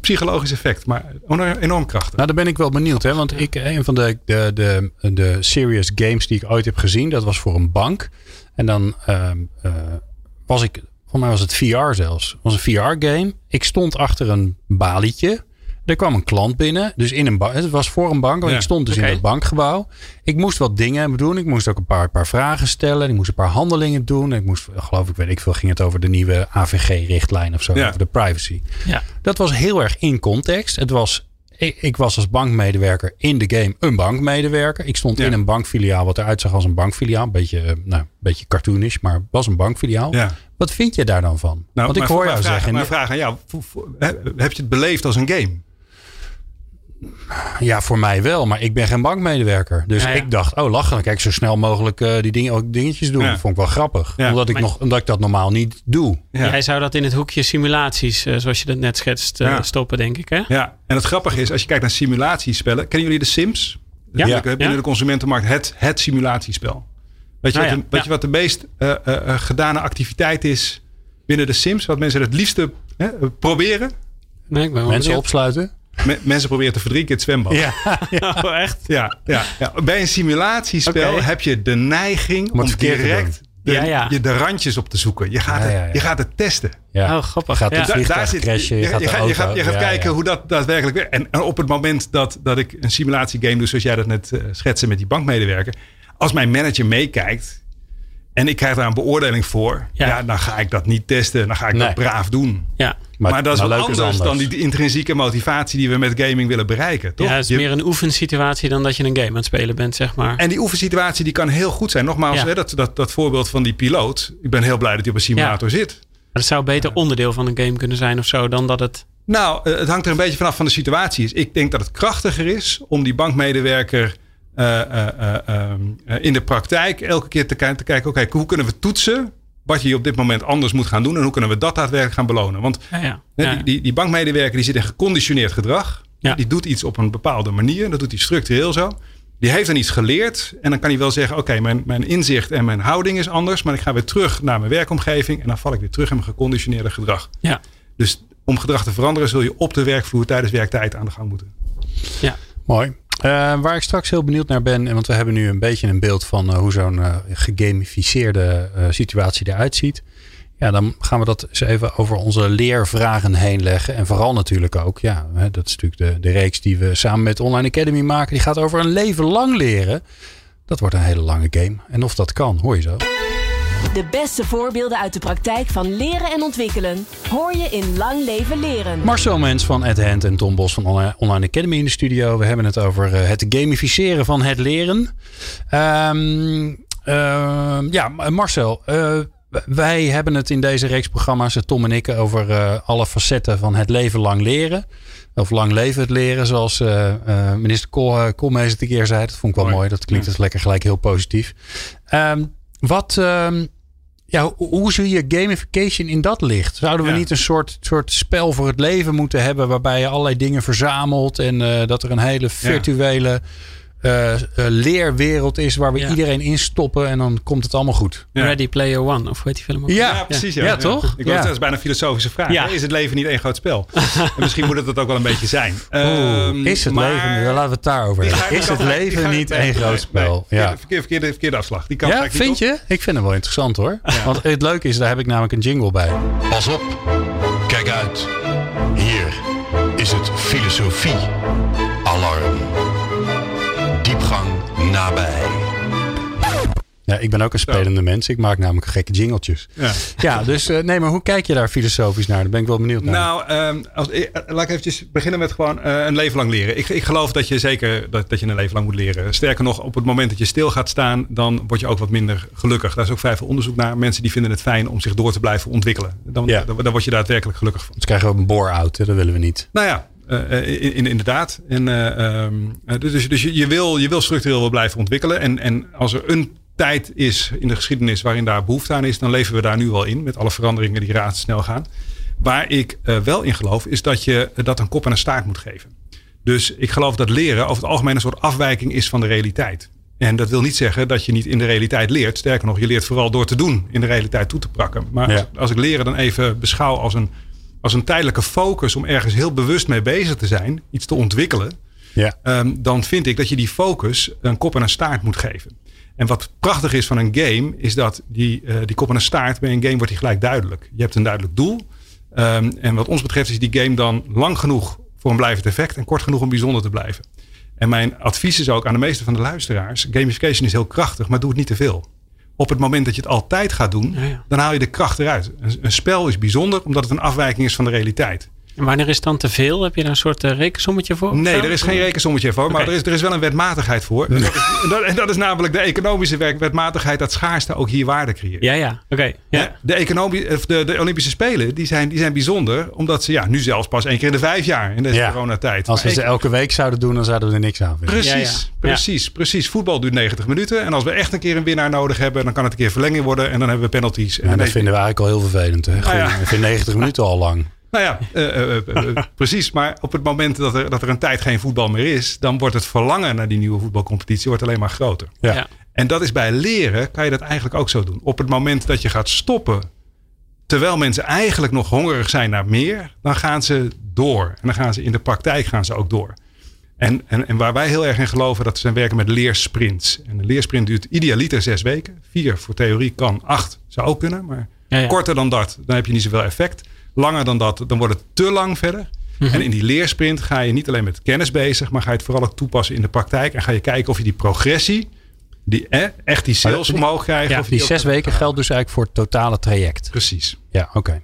psychologisch effect, maar enorm krachtig. Nou, daar ben ik wel benieuwd. Hè? Want ik, een van de, de, de, de serious games die ik ooit heb gezien, dat was voor een bank. En dan ehm, eh, was ik, voor mij was het VR zelfs. Het was een VR-game. Ik stond achter een balietje. Er kwam een klant binnen. Dus in een bank. Het was voor een bank. Want Ja, ik stond dus in het bankgebouw. Ik moest wat dingen doen. Ik moest ook een paar, paar vragen stellen. Ik moest een paar handelingen doen. Ik moest, geloof ik, weet ik veel, ging het over de nieuwe AVG-richtlijn of zo. Ja. Over de privacy. ja. Dat was heel erg in context. Het was, ik, ik was als bankmedewerker in de game een bankmedewerker. Ik stond Ja. in een bankfiliaal wat eruit zag als een bankfiliaal. Een beetje, eh, nou, een beetje cartoonish, maar was een bankfiliaal. Ja. Wat vind je daar dan van? Nou, Want ik hoor jou vraag, zeggen. Mijn vraag aan jou: heb je het beleefd als een game? Ja, voor mij wel, maar ik ben geen bankmedewerker. Dus Ja, ja. ik dacht, oh lachen, kijk zo snel mogelijk eh, die dingen, ook dingetjes doen. Ja. Dat vond ik wel grappig. Ja. Omdat, ik Maar- nog, omdat ik dat normaal niet doe. Ja. Jij zou dat in het hoekje simulaties, eh, zoals je dat net schetst, eh, Ja. stoppen, denk ik, hè? Ja, en het grappige is, als je kijkt naar simulatiespellen. Kennen jullie de Sims? Ja. Binnen Ja. de consumentenmarkt het, het simulatiespel. Weet je, Ah, wat, ja. de, weet Ja. je wat de meest eh, eh, eh, gedane activiteit is binnen de Sims? Wat mensen het liefste hè, proberen? Nee, ik ben wel Mensen opsluiten. Me- mensen proberen te verdrinken in het zwembad. Ja, Oh, echt? ja, ja, Bij een simulatiespel heb je de neiging Om direct de, Ja, ja. Je de randjes op te zoeken. Je gaat, Ja, het, ja, ja. Je gaat het testen. Ja. Oh, grappig. Gaat Ja. het vliegtuig crashen, je gaat de je, gaat, je gaat, je gaat ja, kijken ja. hoe dat daadwerkelijk werkt. En, en op het moment dat, dat ik een simulatiegame doe, zoals jij dat net uh, schetste met die bankmedewerker. Als mijn manager meekijkt en ik krijg daar een beoordeling voor, Ja. ja. dan ga ik dat niet testen. Dan ga ik Nee. dat braaf doen. Ja. Maar, dat is wat leuk anders, dan die intrinsieke motivatie die we met gaming willen bereiken. Toch? ja, het is Je- meer een oefensituatie dan dat je een game aan het spelen bent, zeg maar. En die oefensituatie die kan heel goed zijn. Nogmaals, Ja. hè, dat, dat, dat voorbeeld van die piloot. Ik ben heel blij dat hij op een simulator zit. Maar het zou beter onderdeel van een game kunnen zijn of zo, dan dat het... Nou, eh, het hangt er een beetje vanaf van de situatie. Ik denk dat het krachtiger is om die bankmedewerker eh, eh, eh, ehm, eh, in de praktijk elke keer te, te kijken: oké, hoe kunnen we toetsen wat je op dit moment anders moet gaan doen en hoe kunnen we dat daadwerkelijk gaan belonen? Want Ja, ja. hè, Ja. die, die, die bankmedewerker die zit in geconditioneerd gedrag. Ja. Die doet iets op een bepaalde manier. Dat doet hij structureel zo. Die heeft dan iets geleerd. En dan kan hij wel zeggen: Oké, mijn, mijn inzicht en mijn houding is anders. Maar ik ga weer terug naar mijn werkomgeving. En dan val ik weer terug in mijn geconditioneerde gedrag. Ja. Dus om gedrag te veranderen, zul je op de werkvloer tijdens werktijd aan de gang moeten. ja. Mooi. Eh, waar ik straks heel benieuwd naar ben, want we hebben nu een beetje een beeld van eh, hoe zo'n eh, gegamificeerde situatie eruit ziet. Ja, dan gaan we dat eens even over onze leervragen heen leggen. En vooral natuurlijk ook, ja, hè, dat is natuurlijk de, de reeks die we samen met Online Academy maken. Die gaat over een leven lang leren. Dat wordt een hele lange game. En of dat kan, hoor je zo. De beste voorbeelden uit de praktijk van leren en ontwikkelen hoor je in Lang Leven Leren. Marcel Mens van Ed Hand en Tom Bos van Online Academy in de studio. We hebben het over eh, het gamificeren van het leren. Ehm, ehm, ja, Marcel, eh, wij hebben het in deze reeks programma's, eh, Tom en ik, over eh, alle facetten van het leven lang leren. Of lang leven het leren, zoals eh, eh, minister Kool, uh, Koolmees het een keer zei. Dat vond ik wel mooi. Mooi. Dat klinkt Ja. dus lekker gelijk heel positief. Ehm, wat, ehm, ja, hoe, zie je gamification in dat licht? Zouden we Ja. niet een soort, soort spel voor het leven moeten hebben waarbij je allerlei dingen verzamelt en eh, dat er een hele virtuele eh, leerwereld is waar we Ja. iedereen instoppen en dan komt het allemaal goed. Ja. Ready Player One, of hoe heet die film ook? Ja. precies. Ja, Ja, toch? Ik wil Ja. dat is bijna een filosofische vraag. Is het leven niet één groot spel? en misschien moet het dat ook wel een beetje zijn. Oeh, Ehm, is het maar- leven, dan laten we het daarover hebben. Is het leven niet één groot spel? nee. Ja. Verkeerde, verkeerde, verkeerde afslag. Die kan Ja, vind op. je? Ik vind hem wel interessant hoor. Want het leuke is, daar heb ik namelijk een jingle bij. Pas op, kijk uit. Hier is het filosofie alarm. Nabij. Ja, ik ben ook een spelende mens. Ik maak namelijk gekke jingletjes. Ja. Ja, dus eh, nee, maar hoe kijk je daar filosofisch naar? Daar ben ik wel benieuwd naar. Nou, ehm, als, eh, laat ik eventjes beginnen met gewoon eh, een leven lang leren. Ik, ik geloof dat je zeker dat, dat je een leven lang moet leren. Sterker nog, op het moment dat je stil gaat staan, dan word je ook wat minder gelukkig. Daar is ook vrij veel onderzoek naar. Mensen die vinden het fijn om zich door te blijven ontwikkelen. Dan, Ja. dan, dan word je daadwerkelijk gelukkig van. Dus krijgen we een bore-out, hè? dat willen we niet. Nou ja, in, in- inderdaad. En, eh, ehm, eh, dus dus je, je, wil, je wil structureel wel blijven ontwikkelen. En, en als er een tijd is in de geschiedenis waarin daar behoefte aan is, dan leven we daar nu wel in. Met alle veranderingen die razendsnel gaan. Waar ik eh, wel in geloof, is dat je eh, dat een kop en een staart moet geven. Dus ik geloof dat leren over het algemeen een soort afwijking is van de realiteit. En dat wil niet zeggen dat je niet in de realiteit leert. Sterker nog, je leert vooral door te doen in de realiteit toe te pakken. Maar Ja. als, als ik leren dan even beschouw als een, als een tijdelijke focus om ergens heel bewust mee bezig te zijn, iets te ontwikkelen, Ja. Ehm, dan vind ik dat je die focus een kop en een staart moet geven. En wat prachtig is van een game, is dat die, eh, die kop en een staart bij een game wordt die gelijk duidelijk. Je hebt een duidelijk doel. Ehm, en wat ons betreft is die game dan lang genoeg voor een blijvend effect en kort genoeg om bijzonder te blijven. En mijn advies is ook aan de meeste van de luisteraars: gamification is heel krachtig, maar doe het niet te veel. Op het moment dat je het altijd gaat doen, Ja, ja. dan haal je de kracht eruit. Een, een spel is bijzonder omdat het een afwijking is van de realiteit. En wanneer is het dan te veel? Heb je daar een soort eh, rekensommetje voor? Nee, er is geen rekensommetje voor. Maar er, is, er is wel een wetmatigheid voor. En dat, is, en dat, en dat is namelijk de economische werk, wetmatigheid. Dat schaarste ook hier waarde creëert. Ja, ja. Oké. Ja. De, economie, of de, de Olympische Spelen die zijn, die zijn bijzonder. Omdat ze ja, nu zelfs pas één keer in de vijf jaar in deze Ja. coronatijd. Als we ze elke week zouden doen, dan zouden we er niks aan vinden. Precies, Ja, ja. precies, precies. Voetbal duurt 90 minuten. En als we echt een keer een winnaar nodig hebben, dan kan het een keer verlenging worden. En dan hebben we penalties. En dat vinden we eigenlijk al heel vervelend. Hè? Ik vind 90 minuten al lang. Nou ja, eh, eh, eh, precies. Maar op het moment dat er, dat er een tijd geen voetbal meer is, dan wordt het verlangen naar die nieuwe voetbalcompetitie wordt alleen maar groter. Ja. Ja. En dat is bij leren, kan je dat eigenlijk ook zo doen. Op het moment dat je gaat stoppen, terwijl mensen eigenlijk nog hongerig zijn naar meer, dan gaan ze door. En dan gaan ze in de praktijk gaan ze ook door. En, en, en waar wij heel erg in geloven, dat zijn werken met leersprints. En een leersprint duurt idealiter zes weken. Vier voor theorie kan, acht zou ook kunnen. Maar Ja, ja. korter dan dat, dan heb je niet zoveel effect. Langer dan dat, dan wordt het te lang verder. En in die leersprint ga je niet alleen met kennis bezig, maar ga je het vooral ook toepassen in de praktijk. En ga je kijken of je die progressie, die, eh, echt die sales omhoog krijgt. Ja, of Die zes weken geldt dus eigenlijk voor het totale traject. Precies. Ja, oké.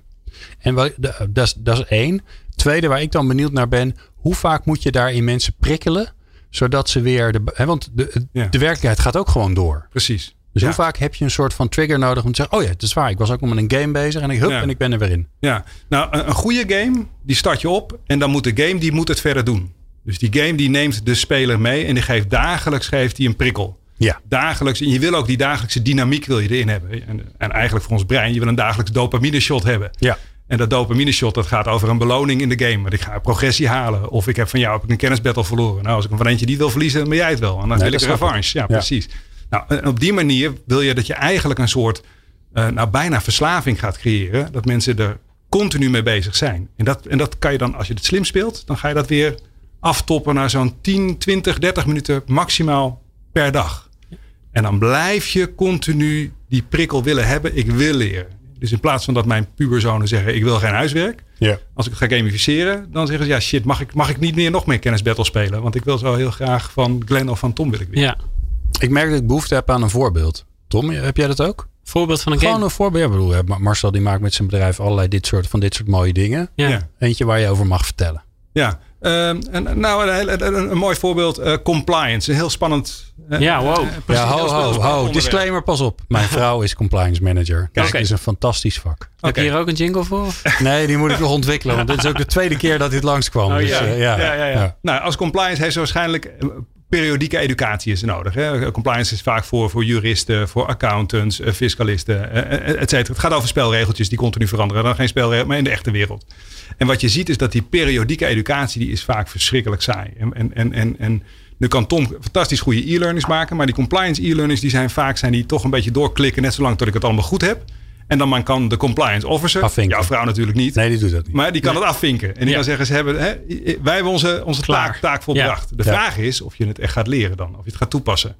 En wat- de- dat is- dat is één. Tweede, waar ik dan benieuwd naar ben. Hoe vaak moet je daarin mensen prikkelen? Zodat ze weer... De, hè, want de, Ja. de werkelijkheid gaat ook gewoon door. Precies. Dus Ja. hoe vaak heb je een soort van trigger nodig om te zeggen... Oh ja, het is waar. Ik was ook met een game bezig. En ik, hup, Ja. en ik ben er weer in. Ja, nou een, een goede game, die start je op en dan moet de game die moet het verder doen. Dus die game die neemt de speler mee en die geeft dagelijks geeft die een prikkel. Ja. Dagelijks, en je wil ook die dagelijkse dynamiek wil je erin hebben. En, en eigenlijk voor ons brein, je wil een dagelijks dopamine shot hebben. Ja. En dat dopamine shot, dat gaat over een beloning in de game. Want ik ga progressie halen. Of ik heb van jou heb ik een kennisbattle verloren. Nou, als ik hem van eentje niet wil verliezen, dan ben jij het wel. En dan wil ik revanche. Ja, precies. Nou, en op die manier wil je dat je eigenlijk een soort, eh, nou bijna verslaving gaat creëren. Dat mensen er continu mee bezig zijn. En dat, en dat kan je dan, als je het slim speelt, dan ga je dat weer aftoppen naar zo'n 10, 20, 30 minuten maximaal per dag. En dan blijf je continu die prikkel willen hebben. Ik wil leren. Dus in plaats van dat mijn puberzonen zeggen: ik wil geen huiswerk. Ja. Als ik het ga gamificeren, dan zeggen ze: ja, shit, mag ik, mag ik niet meer nog meer kennisbattle spelen? Want ik wil zo heel graag van Glenn of van Tom wil ik weer. Ja. Ik merk dat ik behoefte heb aan een voorbeeld. Tom, heb jij dat ook? Voorbeeld van een Gewoon game. een voorbeeld. Ja, ik bedoel, hè, Marcel die maakt met zijn bedrijf allerlei dit soort, van dit soort mooie dingen. Ja. Ja. Eentje waar je over mag vertellen. Ja, Ehm, en, nou, een, heel- een, een mooi voorbeeld: eh, compliance. Een heel spannend. eh, Ja, wow. eh, precies, Ja, ho, ho, ho. Disclaimer, pas op. Mijn vrouw is compliance manager. Kijk, Oké. het is een fantastisch vak. Heb Oké. je hier ook een jingle voor? Nee, die moet ik nog ontwikkelen. Want dit is ook de tweede keer dat dit langskwam. Oh, dus, ja. ja. Ja, ja, ja. Nou, als compliance heeft ze waarschijnlijk periodieke educatie is nodig. Hè. Compliance is vaak voor, voor juristen, voor accountants, eh, fiscalisten, eh, eh, et cetera. Het gaat over spelregeltjes die continu veranderen. Dan geen spelregels, maar in de echte wereld. En wat je ziet is dat die periodieke educatie, die is vaak verschrikkelijk saai. En, en, en, en, en nu kan Tom fantastisch goede e-learnings maken, maar die compliance e-learnings die zijn vaak zijn die toch een beetje doorklikken, net zolang tot ik het allemaal goed heb. En dan kan de compliance officer, Afvinken. jouw vrouw natuurlijk niet, Nee, die doet dat niet. maar die kan het afvinken. En die Ja. kan zeggen, ze hebben, hè, wij hebben onze, onze Klaar. taak, taak volbracht. De vraag is of je het echt gaat leren dan. Of je het gaat toepassen.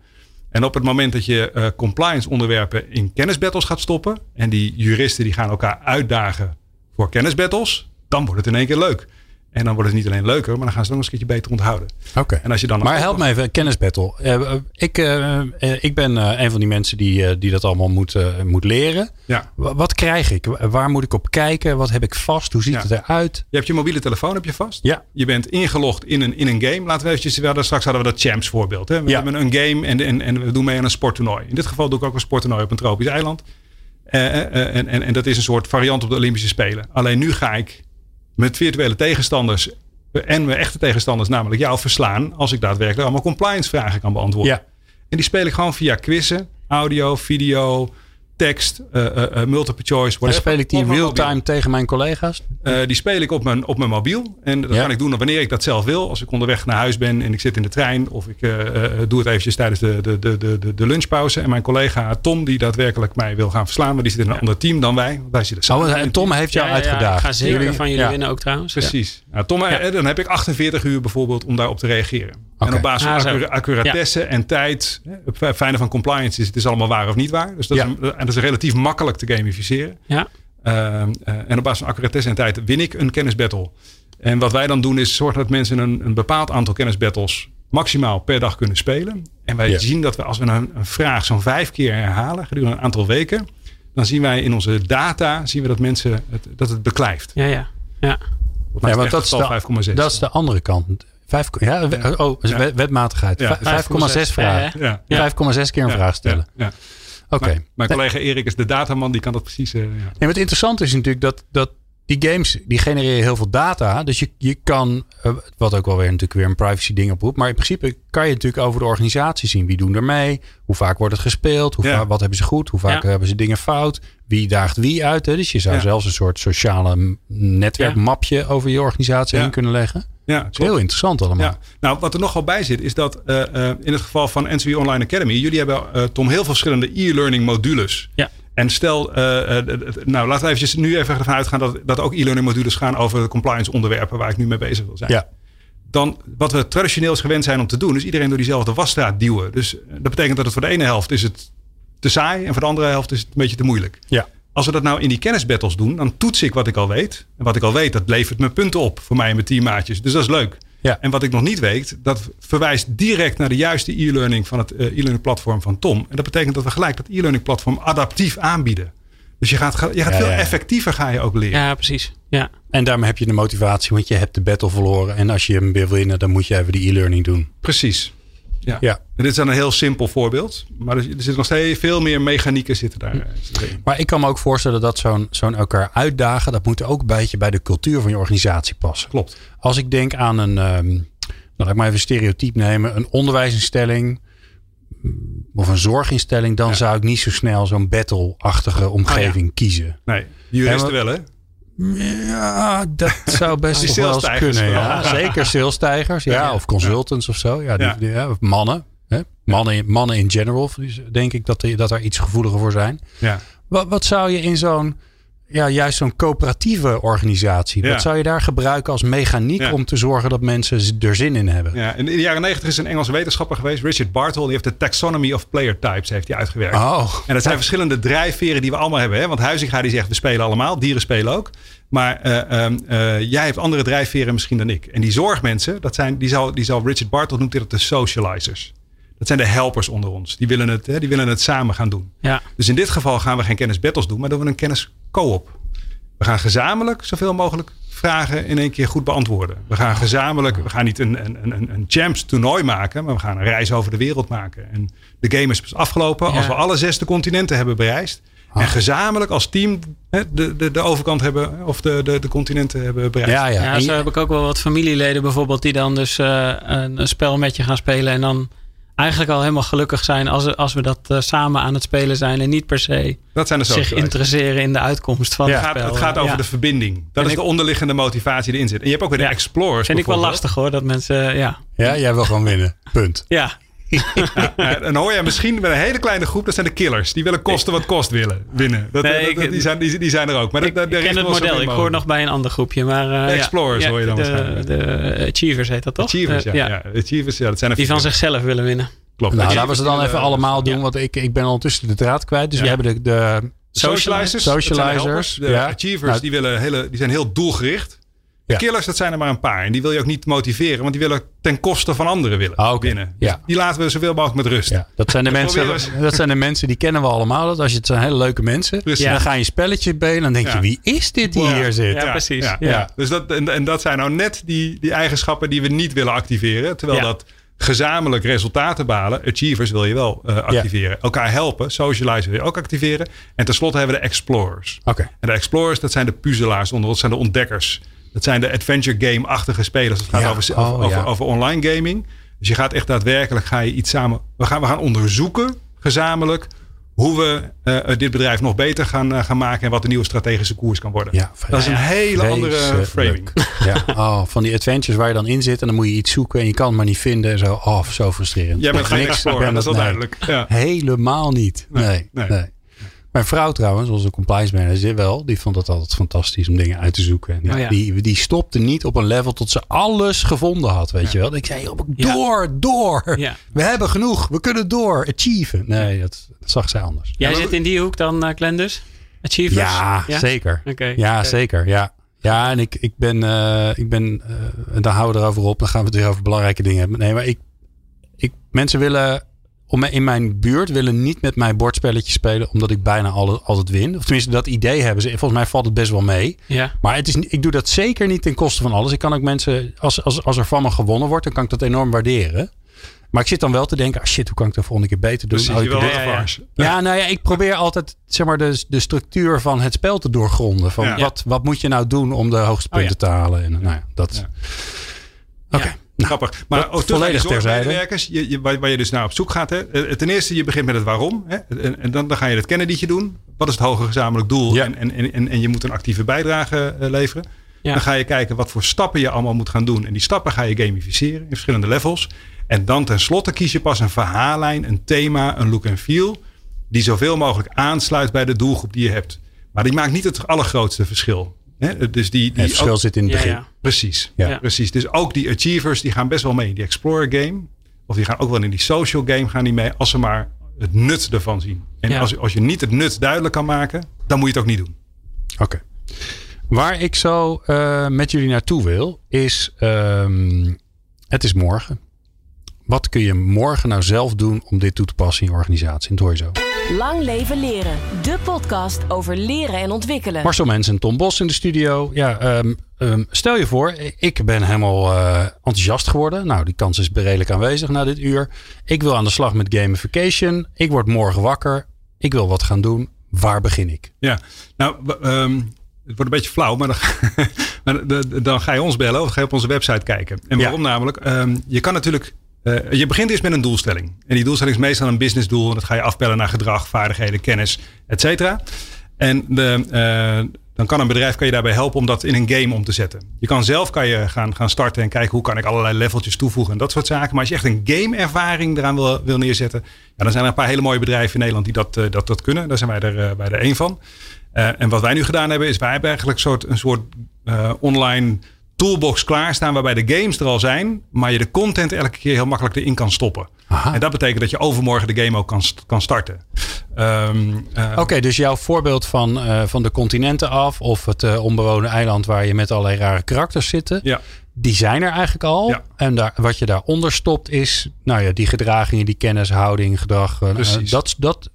En op het moment dat je eh, compliance onderwerpen in kennisbattles gaat stoppen. En die juristen die gaan elkaar uitdagen voor kennisbattles. Dan wordt het in één keer leuk. En dan wordt het niet alleen leuker, maar dan gaan ze het nog eens een keertje beter onthouden. Oké. En als je dan Maar help me even, kennisbattle. Eh, eh, ik, eh, ik ben een van die mensen die, die dat allemaal moet, moet leren. Ja. Wa- Wat krijg ik? Wa- Waar moet ik op kijken? Wat heb ik vast? Hoe ziet Ja. het eruit? Je hebt je mobiele telefoon heb je vast. Ja. Je bent ingelogd in een, in een game. Laten we eventjes, we hadden, straks hadden we dat Champs voorbeeld. Hè? We Ja. hebben een game en, en, en we doen mee aan een sporttoernooi. In dit geval doe ik ook een sporttoernooi op een tropisch eiland. En, en, en dat is een soort variant op de Olympische Spelen. Alleen nu ga ik met virtuele tegenstanders en mijn echte tegenstanders, namelijk jou, verslaan. Als ik daadwerkelijk allemaal compliance vragen kan beantwoorden. Ja. En die speel ik gewoon via quizzen, audio, video, tekst, eh, eh, eh, multiple choice. En whatever, speel ik die real-time tegen mijn collega's? Eh, die speel ik op mijn, op mijn mobiel. En dat Ja. kan ik doen wanneer ik dat zelf wil. Als ik onderweg naar huis ben en ik zit in de trein. Of ik eh, eh, doe het eventjes tijdens de, de, de, de, de- lunchpauze. En mijn collega Tom, die daadwerkelijk mij wil gaan verslaan. Maar die zit in een ander team dan wij. want Wij zitten samen. Oh, en Tom heeft jou Ja, ja, ja, uitgedaagd. ik ga zeker Jullie- van jullie ja. winnen ook trouwens. Ja. Precies. Nou, Tom, dan heb ik 48 uur bijvoorbeeld om daarop te reageren. En op basis van Ah, zo. accura- accuratesse en tijd. hè, Het fijne van compliance is, het is allemaal waar of niet waar. Dus dat, Ja. is, een- en dat is relatief makkelijk te gamificeren. Ja. Ehm, eh, en op basis van accuratesse en tijd win ik een kennisbattle. En wat wij dan doen is zorgen dat mensen een, een bepaald aantal kennisbattles maximaal per dag kunnen spelen. En wij Ja. zien dat we als we een, een vraag zo'n vijf keer herhalen gedurende een aantal weken, dan zien wij in onze data zien we dat mensen het, dat het beklijft. Ja, ja. ja. Mij Ja, want dat is, de, getal 5,6. dat is de andere kant. Vijf, ja, oh, wet- wetmatigheid. Ja. Vijf- 5,6 vragen. ja. Ja. 5,6 keer een Ja, vraag stellen. ja, ja. Oké. Mijn, collega Erik is de dataman, die kan dat precies. eh, ja. Nee, maar het interessante is natuurlijk dat, dat die games die genereren heel veel data. Dus je, je kan, eh, wat ook wel weer natuurlijk weer een privacy ding oproept. Maar in principe kan je natuurlijk over de organisatie zien. Wie doen er mee? Hoe vaak wordt het gespeeld? Hoe Ja. va- wat hebben ze goed? Hoe vaak Ja. hebben ze dingen fout? Wie daagt wie uit? Hè? Dus je zou Ja. zelfs een soort sociale netwerkmapje over je organisatie Ja. heen kunnen leggen. Ja, Dat is heel interessant allemaal. Ja, nou wat er nogal bij zit is dat eh, eh, in het geval van NCW Online Academy, jullie hebben eh, Tom heel veel verschillende e-learning modules. Ja. En stel, eh, eh, nou laten we eventjes nu even ervan uitgaan dat, dat ook e-learning modules gaan over de compliance onderwerpen waar ik nu mee bezig wil zijn. Ja. Dan wat we traditioneel gewend zijn om te doen, is iedereen door diezelfde wasstraat duwen. Dus eh, dat betekent dat het voor de ene helft is het te saai en voor de andere helft is het een beetje te moeilijk. Ja. Als we dat nou in die kennisbattles doen, dan toets ik wat ik al weet. En wat ik al weet, dat levert me punten op voor mij en mijn teammaatjes. Dus dat is leuk. Ja. En wat ik nog niet weet, dat verwijst direct naar de juiste e-learning van het eh, e-learning platform van Tom. En dat betekent dat we gelijk dat e-learning platform adaptief aanbieden. Dus je gaat, je gaat Ja, veel ja. effectiever ga je ook leren. ja, precies. Ja. En daarmee heb je de motivatie, want je hebt de battle verloren. En als je hem wil winnen, dan moet je even die e-learning doen. Precies. Ja. Ja. En dit is dan een heel simpel voorbeeld. Maar er er zitten nog steeds veel meer mechanieken zitten daar. eh, zitten erin. Maar ik kan me ook voorstellen dat zo'n zo'n elkaar uitdagen, dat moet ook een beetje bij de cultuur van je organisatie passen. Klopt. Als ik denk aan een, nou, laat ik maar even een stereotype nemen, een onderwijsinstelling mm, of een zorginstelling, dan Ja. zou ik niet zo snel zo'n battle-achtige omgeving kiezen. Nee, juristen wel hè? Ja, dat zou best wel eens kunnen. Ja. Zeker salestijgers, ja, Ja. of consultants of zo. Ja, die, of mannen. Hè? Mannen, in, mannen in general, denk ik dat, die- dat er iets gevoeliger voor zijn. Ja. Wat, wat zou je in zo'n, ja, juist zo'n coöperatieve organisatie, Ja. wat zou je daar gebruiken als mechaniek Ja. om te zorgen dat mensen er zin in hebben? Ja, in de jaren negentig is een Engelse wetenschapper geweest, Richard Bartle. Die heeft de taxonomy of player types heeft hij uitgewerkt. Oh, En dat zijn verschillende drijfveren die we allemaal hebben. Hè? Want Huizinga die zegt we spelen allemaal, dieren spelen ook. Maar eh, ehm, eh, jij hebt andere drijfveren misschien dan ik. En die zorgmensen, dat zijn, die, zal, die zal Richard Bartle noemt dit de socializers. Dat zijn de helpers onder ons. Die willen het, hè, die willen het samen gaan doen. Ja. Dus in dit geval gaan we geen kennisbattles doen, maar doen we een kennis co-op. We gaan gezamenlijk zoveel mogelijk vragen in één keer goed beantwoorden. We gaan gezamenlijk, we gaan niet een, een, een, een champs toernooi maken, maar we gaan een reis over de wereld maken. En de game is afgelopen als we alle zesde continenten hebben bereisd. Ah. En gezamenlijk als team hè, de, de, de overkant hebben, of de, de, de continenten hebben bereikt. Ja, ja. Ja, zo heb ik ook wel wat familieleden bijvoorbeeld die dan dus eh, een, een spel met je gaan spelen en dan eigenlijk al helemaal gelukkig zijn als, als we dat eh, samen aan het spelen zijn en niet per se Dat zijn zich interesseren in de uitkomst van Ja. het gaat, spel. het gaat over Ja. de verbinding. Dat En is ik- de onderliggende motivatie die erin zit. En je hebt ook weer de Ja. explorers. Vind ik wel lastig hoor, dat mensen, ja. ja, jij wil gewoon winnen. Punt. Ja, Ja, en hoor je misschien met een hele kleine groep, dat zijn de killers. Die willen kosten wat kost willen winnen. Dat, Nee, dat- die, zijn, die, die zijn er ook. Maar ik, dat, ik ken het model. Ik hoor nog bij een ander groepje. Maar, eh, De ja. Explorers Ja, hoor je dan de, waarschijnlijk. de Achievers heet dat toch? Achievers, ja. Eh, ja. Achievers, ja, dat zijn er Die van zichzelf willen winnen. Klopt. Nou, laten we ze dan even allemaal doen, ja. want ik, ik ben ondertussen de draad kwijt. Dus Ja. we hebben de, de Socializers, dat zijn de helpers. De ja. achievers, Nou, die, willen hele, die zijn heel doelgericht. De Ja. killers, dat zijn er maar een paar. En die wil je ook niet motiveren, want die willen ten koste van anderen willen Ah, winnen. Ja. Dus die laten we zoveel mogelijk met rust. Ja, dat zijn, de Dat mensen, dat zijn de mensen die kennen we allemaal. Dat als je het zijn hele leuke mensen. Precies. Dan ga je een spelletje spelen. Dan denk je, Ja. wie is dit die Ja. hier zit? Ja, precies. Ja, Ja. ja. Dus dat, en, en dat zijn nou net die, die eigenschappen die we niet willen activeren. Terwijl Ja. dat gezamenlijk resultaten balen, achievers wil je wel eh, activeren. Elkaar helpen, socialize wil je ook activeren. En tenslotte hebben we de explorers. Oké. En de explorers, dat zijn de puzzelaars onder ons, dat zijn de ontdekkers. Dat zijn de adventure game-achtige spelers. Het gaat Ja. over, Oh, over, ja. over online gaming. Dus je gaat echt daadwerkelijk ga je iets samen. We gaan, we gaan onderzoeken gezamenlijk hoe we eh, dit bedrijf nog beter gaan, eh, gaan maken en wat de nieuwe strategische koers kan worden. Ja, dat is een hele andere framing. Ja, oh, van die adventures waar je dan in zit en dan moet je iets zoeken en je kan het maar niet vinden. en Zo, oh, zo frustrerend. Jij bent geen niks, explorer, dat is wel nee. duidelijk. Ja. Helemaal niet. Nee, Nee, nee. Mijn vrouw trouwens, onze compliance manager wel, die vond het altijd fantastisch om dingen uit te zoeken. En Oh ja. die, die stopte niet op een level tot ze alles gevonden had, weet je wel. Ik zei, Ja. door, door. Ja. We hebben genoeg, we kunnen door, achieven. Nee, dat, dat zag zij anders. Jij Ja, zit in die hoek dan, uh, Glendus? Achievers? Ja, zeker. Oké. Ja, zeker. Ja. Ja, en ik, ik ben, eh, ik ben en dan houden we erover op. Dan gaan we het weer over belangrijke dingen hebben. Nee, maar ik, ik, mensen willen, om in mijn buurt willen niet met mij bordspelletjes spelen, omdat ik bijna alle, altijd win. Of tenminste, dat idee hebben ze. Volgens mij valt het best wel mee. Ja. Maar het is, niet- ik doe dat zeker niet ten koste van alles. Ik kan ook mensen, als, als, als er van me gewonnen wordt, dan kan ik dat enorm waarderen. Maar ik zit dan wel te denken, ah shit, hoe kan ik dat de volgende keer beter doen? Dus Oh, wel ja, ja. ervaars. ja, nou ja, ik probeer altijd zeg maar, de, de structuur van het spel te doorgronden. Van Ja. wat, wat moet je nou doen om de hoogste Oh ja. punten te halen? En, nou ja, dat. Ja. Oké. Ja. Nou, Grappig. Maar ook naar volledig die je, je, waar, waar je dus naar op zoek gaat. Hè. Eh, Ten eerste, je begint met het waarom. Hè. En, en dan, dan ga je het Kennedy'tje doen. Wat is het hoge gezamenlijk doel? Ja. En, en, en, en je moet een actieve bijdrage eh, leveren. Ja. Dan ga je kijken wat voor stappen je allemaal moet gaan doen. En die stappen ga je gamificeren in verschillende levels. En dan tenslotte kies je pas een verhaallijn, een thema, een look en feel. Die zoveel mogelijk aansluit bij de doelgroep die je hebt. Maar die maakt niet het allergrootste verschil. Hè. Dus die, die het verschil ook- zit in het begin. ja. Precies. Ja. Ja. Precies. Dus ook die achievers die gaan best wel mee in die explorer game. Of die gaan ook wel in die social game gaan die mee. Als ze maar het nut ervan zien. En Ja. als, als je niet het nut duidelijk kan maken. Dan moet je het ook niet doen. Oké. Waar ik zo eh, met jullie naartoe wil, is: ehm, het is morgen. Wat kun je morgen nou zelf doen om dit toe te passen in je organisatie? En hoor je zo. Lang leven leren. De podcast over leren en ontwikkelen. Marcel Mens en Tom Bos in de studio. Ja, ehm, ehm, stel je voor, ik ben helemaal eh, enthousiast geworden. Nou, die kans is redelijk aanwezig na dit uur. Ik wil aan de slag met gamification. Ik word morgen wakker. Ik wil wat gaan doen. Waar begin ik? Ja. Nou, ehm, het wordt een beetje flauw. Maar dan, maar dan ga je ons bellen. Of ga je op onze website kijken. En Ja. waarom namelijk? Ehm, je kan natuurlijk... eh, je begint eerst met een doelstelling. En die doelstelling is meestal een businessdoel. En dat ga je afpellen naar gedrag, vaardigheden, kennis, et cetera. En de, eh, dan kan een bedrijf kan je daarbij helpen om dat in een game om te zetten. Je kan zelf kan je gaan, gaan starten en kijken hoe kan ik allerlei leveltjes toevoegen en dat soort zaken. Maar als je echt een game-ervaring eraan wil, wil neerzetten, ja, dan zijn er een paar hele mooie bedrijven in Nederland die dat, eh, dat, dat kunnen. Daar zijn wij er, eh, wij er één van. Eh, en wat wij nu gedaan hebben, is wij hebben eigenlijk een soort, een soort eh, online toolbox klaarstaan waarbij de games er al zijn, maar je de content elke keer heel makkelijk erin kan stoppen. Aha. En dat betekent dat je overmorgen de game ook kan, kan starten. Ehm, eh, Oké, dus jouw voorbeeld van, eh, van de continenten af of het eh, onbewoonde eiland waar je met allerlei rare karakters zitten, Ja. die zijn er eigenlijk al. Ja. En daar, wat je daaronder stopt is, nou ja, die gedragingen, die kennis, houding, gedrag. dat, dat,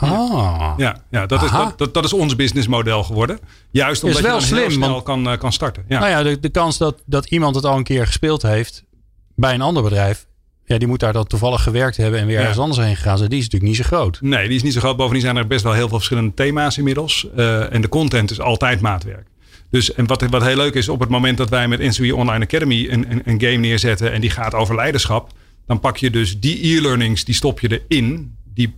ah. Ja, ja dat, is, dat, dat, dat is ons businessmodel geworden. Juist omdat Is wel je dan heel slim, snel want- kan, eh, kan starten. Ja. Nou ja, de, de kans dat, dat iemand het al een keer gespeeld heeft bij een ander bedrijf ja, die moet daar dan toevallig gewerkt hebben en weer Ja. ergens anders heen gegaan zijn. Die is natuurlijk niet zo groot. Nee, die is niet zo groot. Bovendien zijn er best wel heel veel verschillende thema's inmiddels. Eh, en de content is altijd maatwerk. Dus en wat, wat heel leuk is, op het moment dat wij met NCW Online Academy een, een, een game neerzetten en die gaat over leiderschap, dan pak je dus die e-learnings, die stop je erin. Die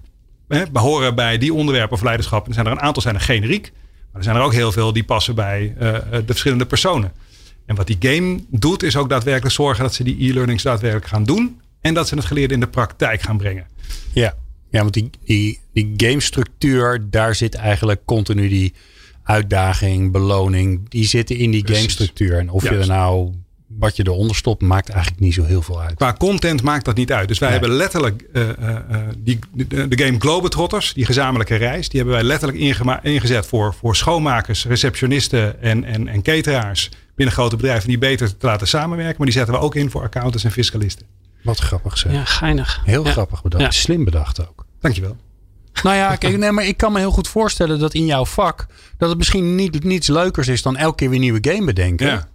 hè, behoren bij die onderwerpen over leiderschap. En er zijn er een aantal zijn er generiek, maar er zijn er ook heel veel die passen bij eh, de verschillende personen. En wat die game doet, is ook daadwerkelijk zorgen dat ze die e-learnings daadwerkelijk gaan doen. En dat ze het geleerde in de praktijk gaan brengen. Ja, ja want die, die, die gamestructuur, daar zit eigenlijk continu die uitdaging, beloning. Die zitten in die gamestructuur. En of je er nou, wat je eronder stopt, maakt eigenlijk niet zo heel veel uit. Qua content maakt dat niet uit. Dus wij Nee. hebben letterlijk eh, eh, eh, die, de, de game Globetrotters, die gezamenlijke reis, die hebben wij letterlijk ingezet voor, voor schoonmakers, receptionisten en, en, en cateraars binnen grote bedrijven die beter te laten samenwerken. Maar die zetten we ook in voor accountants en fiscalisten. Wat grappig zeg. Ja, geinig. Heel Ja. grappig bedacht. Ja. Slim bedacht ook. Dankjewel. Nou ja, kijk, nee, maar ik kan me heel goed voorstellen dat in jouw vak dat het misschien niet, niets leukers is dan elke keer weer een nieuwe game bedenken. Ja.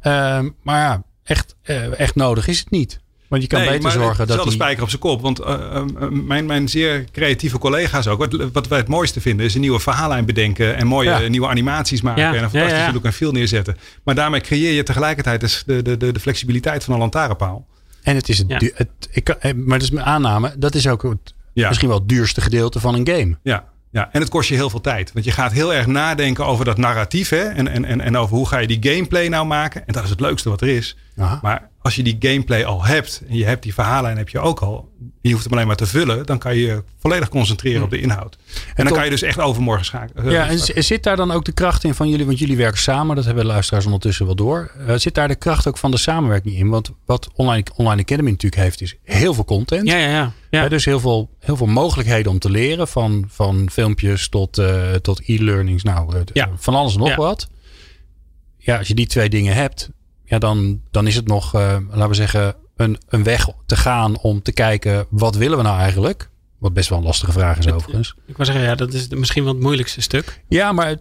Ehm, maar ja, echt, eh, echt nodig is het niet. Want je kan Nee, beter maar zorgen het is dat wel de die... spijker op zijn kop. Want eh, eh, eh, mijn, mijn zeer creatieve collega's ook. Wat, wat wij het mooiste vinden is een nieuwe verhaallijn bedenken. En mooie Ja. nieuwe animaties maken. Ja, En een fantastische ja. look en feel neerzetten. Maar daarmee creëer je tegelijkertijd dus de, de, de, de flexibiliteit van een lantaarnpaal. En het is het, Ja. du- het ik kan, maar dat is mijn aanname. Dat is ook het, Ja. misschien wel het duurste gedeelte van een game. Ja, ja, en het kost je heel veel tijd. Want je gaat heel erg nadenken over dat narratief. Hè? En, en, en, en over hoe ga je die gameplay nou maken. En dat is het leukste wat er is. Aha. Maar als je die gameplay al hebt. En je hebt die verhaallijn heb je ook al. En je hoeft hem alleen maar te vullen. Dan kan je je volledig concentreren op de inhoud. En, dan kan je dus echt overmorgen schakelen. Ja, en z- zit daar dan ook de kracht in van jullie? Want jullie werken samen, dat hebben de luisteraars ondertussen wel door. Eh, zit daar de kracht ook van de samenwerking in? Want wat Online, Online Academy natuurlijk heeft, is heel veel content. Ja, ja, ja. ja. Dus heel veel, heel veel mogelijkheden om te leren. Van, van filmpjes tot, eh, tot e-learnings. Nou, eh, Ja. van alles en nog Ja. wat. Ja, als je die twee dingen hebt, ja, dan, dan is het nog, eh, laten we zeggen, een, een weg te gaan om te kijken wat willen we nou eigenlijk? Wat best wel een lastige vraag is overigens. Ik wou zeggen, ja, dat is misschien wel het moeilijkste stuk. Ja, maar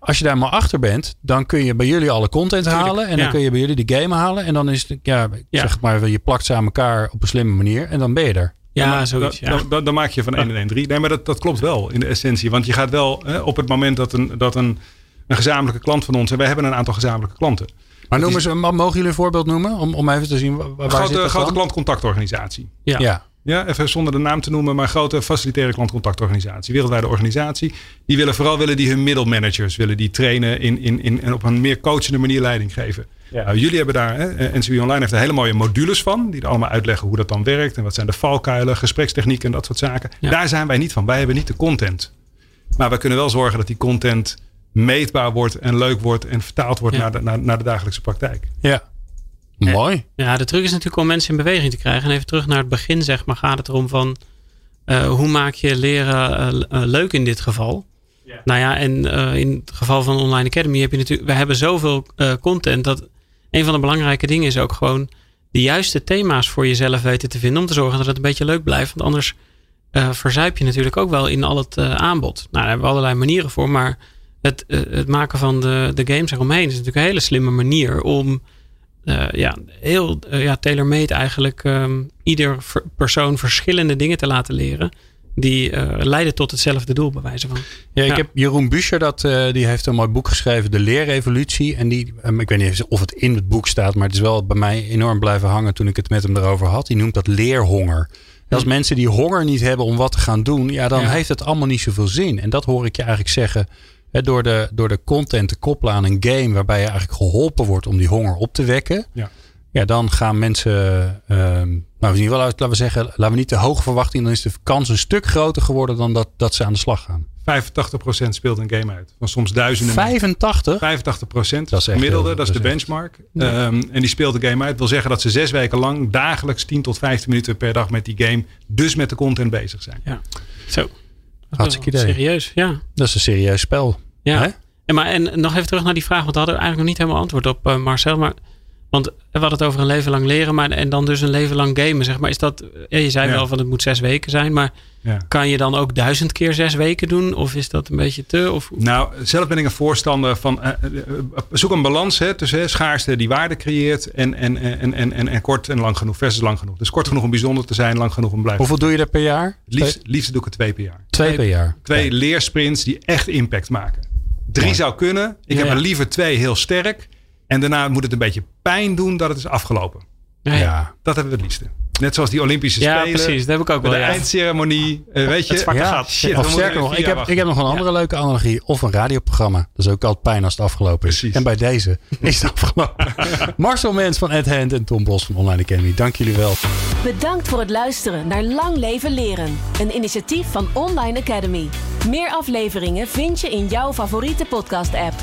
als je daar maar achter bent, dan kun je bij jullie alle content Tuurlijk, halen. En dan kun je bij jullie de game halen. En dan is het, ja, zeg maar, je plakt ze aan elkaar op een slimme manier. En dan ben je er. Ja, maar zoiets. Dan, Ja. dan, dan, dan maak je van 1 en 1 3. Nee, maar dat, dat klopt wel in de essentie. Want je gaat wel hè, op het moment dat, een, dat een, een gezamenlijke klant van ons. En wij hebben een aantal gezamenlijke klanten. Maar noemen ze, ma- mogen jullie een voorbeeld noemen? Om, om even te zien waar, waar Een zit grote, dat grote dan? klantcontactorganisatie. Ja. Ja. Ja, even zonder de naam te noemen, maar grote facilitaire klantcontactorganisatie, wereldwijde organisatie. Die willen vooral willen die hun middelmanagers willen die trainen in, in, in, en op een meer coachende manier leiding geven. Nou, jullie hebben daar, hè, eh, NCW Online heeft er hele mooie modules van, die er allemaal uitleggen hoe dat dan werkt en wat zijn de valkuilen, gesprekstechnieken en dat soort zaken. Ja. Daar zijn wij niet van. Wij hebben niet de content. Maar we kunnen wel zorgen dat die content meetbaar wordt en leuk wordt en vertaald wordt Ja. naar, de, naar, naar de dagelijkse praktijk. ja. Mooi. Ja, de truc is natuurlijk om mensen in beweging te krijgen. En even terug naar het begin, zeg maar, gaat het erom van eh, hoe maak je leren eh, eh, leuk in dit geval? Nou ja, en eh, in het geval van Online Academy heb je natuurlijk, we hebben zoveel eh, content dat een van de belangrijke dingen is ook gewoon de juiste thema's voor jezelf weten te vinden om te zorgen dat het een beetje leuk blijft. Want anders eh, verzuip je natuurlijk ook wel in al het eh, aanbod. Nou, daar hebben we allerlei manieren voor, maar het, eh, het maken van de, de games eromheen is natuurlijk een hele slimme manier om eh, ja, heel eh, ja, tailor-made eigenlijk ehm, ieder persoon verschillende dingen te laten leren. Die leiden tot hetzelfde doel, bij wijze van. Ja, ik Ja. heb Jeroen Buescher, dat, die heeft een mooi boek geschreven, De Leerrevolutie. En die, ehm, ik weet niet of het in het boek staat, maar het is wel bij mij enorm blijven hangen toen ik het met hem erover had. Die noemt dat leerhonger. En als mensen die honger niet hebben om wat te gaan doen, ja, dan Ja. heeft het allemaal niet zoveel zin. En dat hoor ik je eigenlijk zeggen. Door, de, door de content te koppelen aan een game waarbij je eigenlijk geholpen wordt om die honger op te wekken. Ja. Ja, dan gaan mensen, ehm, nou, in ieder geval, laten we zeggen, laten we niet te hoog verwachten. Dan is de kans een stuk groter geworden dan dat, dat ze aan de slag gaan. 85% speelt een game uit. Van soms duizenden 85? 85 procent, Dat is echt gemiddelde, heel- dat is de dat is echt- benchmark. Ehm, en die speelt de game uit. Dat wil zeggen dat ze zes weken lang dagelijks 10 tot 15 minuten per dag met die game, dus met de content bezig zijn. Zo. Dat is Hartstikke wel idee. Serieus, ja. Dat is een serieus spel. Ja. Hè? En, maar, en nog even terug naar die vraag, want we hadden eigenlijk nog niet helemaal antwoord op, eh, Marcel. Maar Want we hadden het over een leven lang leren, maar en dan dus een leven lang gamen. Zeg maar, is dat, ja, je zei Ja. wel van het moet zes weken zijn, maar Ja. kan je dan ook duizend keer zes weken doen? Of is dat een beetje te? Of, Nou, zelf ben ik een voorstander van. eh, eh, eh, zoek een balans hè, tussen hè, schaarste die waarde creëert. En, en, en, en, en, en kort en lang genoeg versus lang genoeg. Dus kort genoeg om bijzonder te zijn, lang genoeg om blijven. Hoeveel doe je er per jaar? Liefst, liefst doe ik er twee per jaar. Twee per jaar. Twee leersprints die echt impact maken. Drie zou kunnen. Ik heb er liever twee heel sterk. En daarna moet het een beetje pijn doen dat het is afgelopen. Ja. Dat hebben we het liefste. Net zoals die Olympische Ja, Spelen. precies. Dat heb ik ook Bij wel. de Ja. eindceremonie. eh, weet je. Het zwarte Ja, gat. Shit, of sterker nog, ik heb, ik heb nog een andere leuke analogie. Of een radioprogramma. Dat is ook altijd pijn als het afgelopen is. Precies. En bij deze is het afgelopen. Marcel Mens van Ed Hand en Tom Bos van Online Academy. Dank jullie wel. Bedankt voor het luisteren naar Lang Leven Leren. Een initiatief van Online Academy. Meer afleveringen vind je in jouw favoriete podcast-app.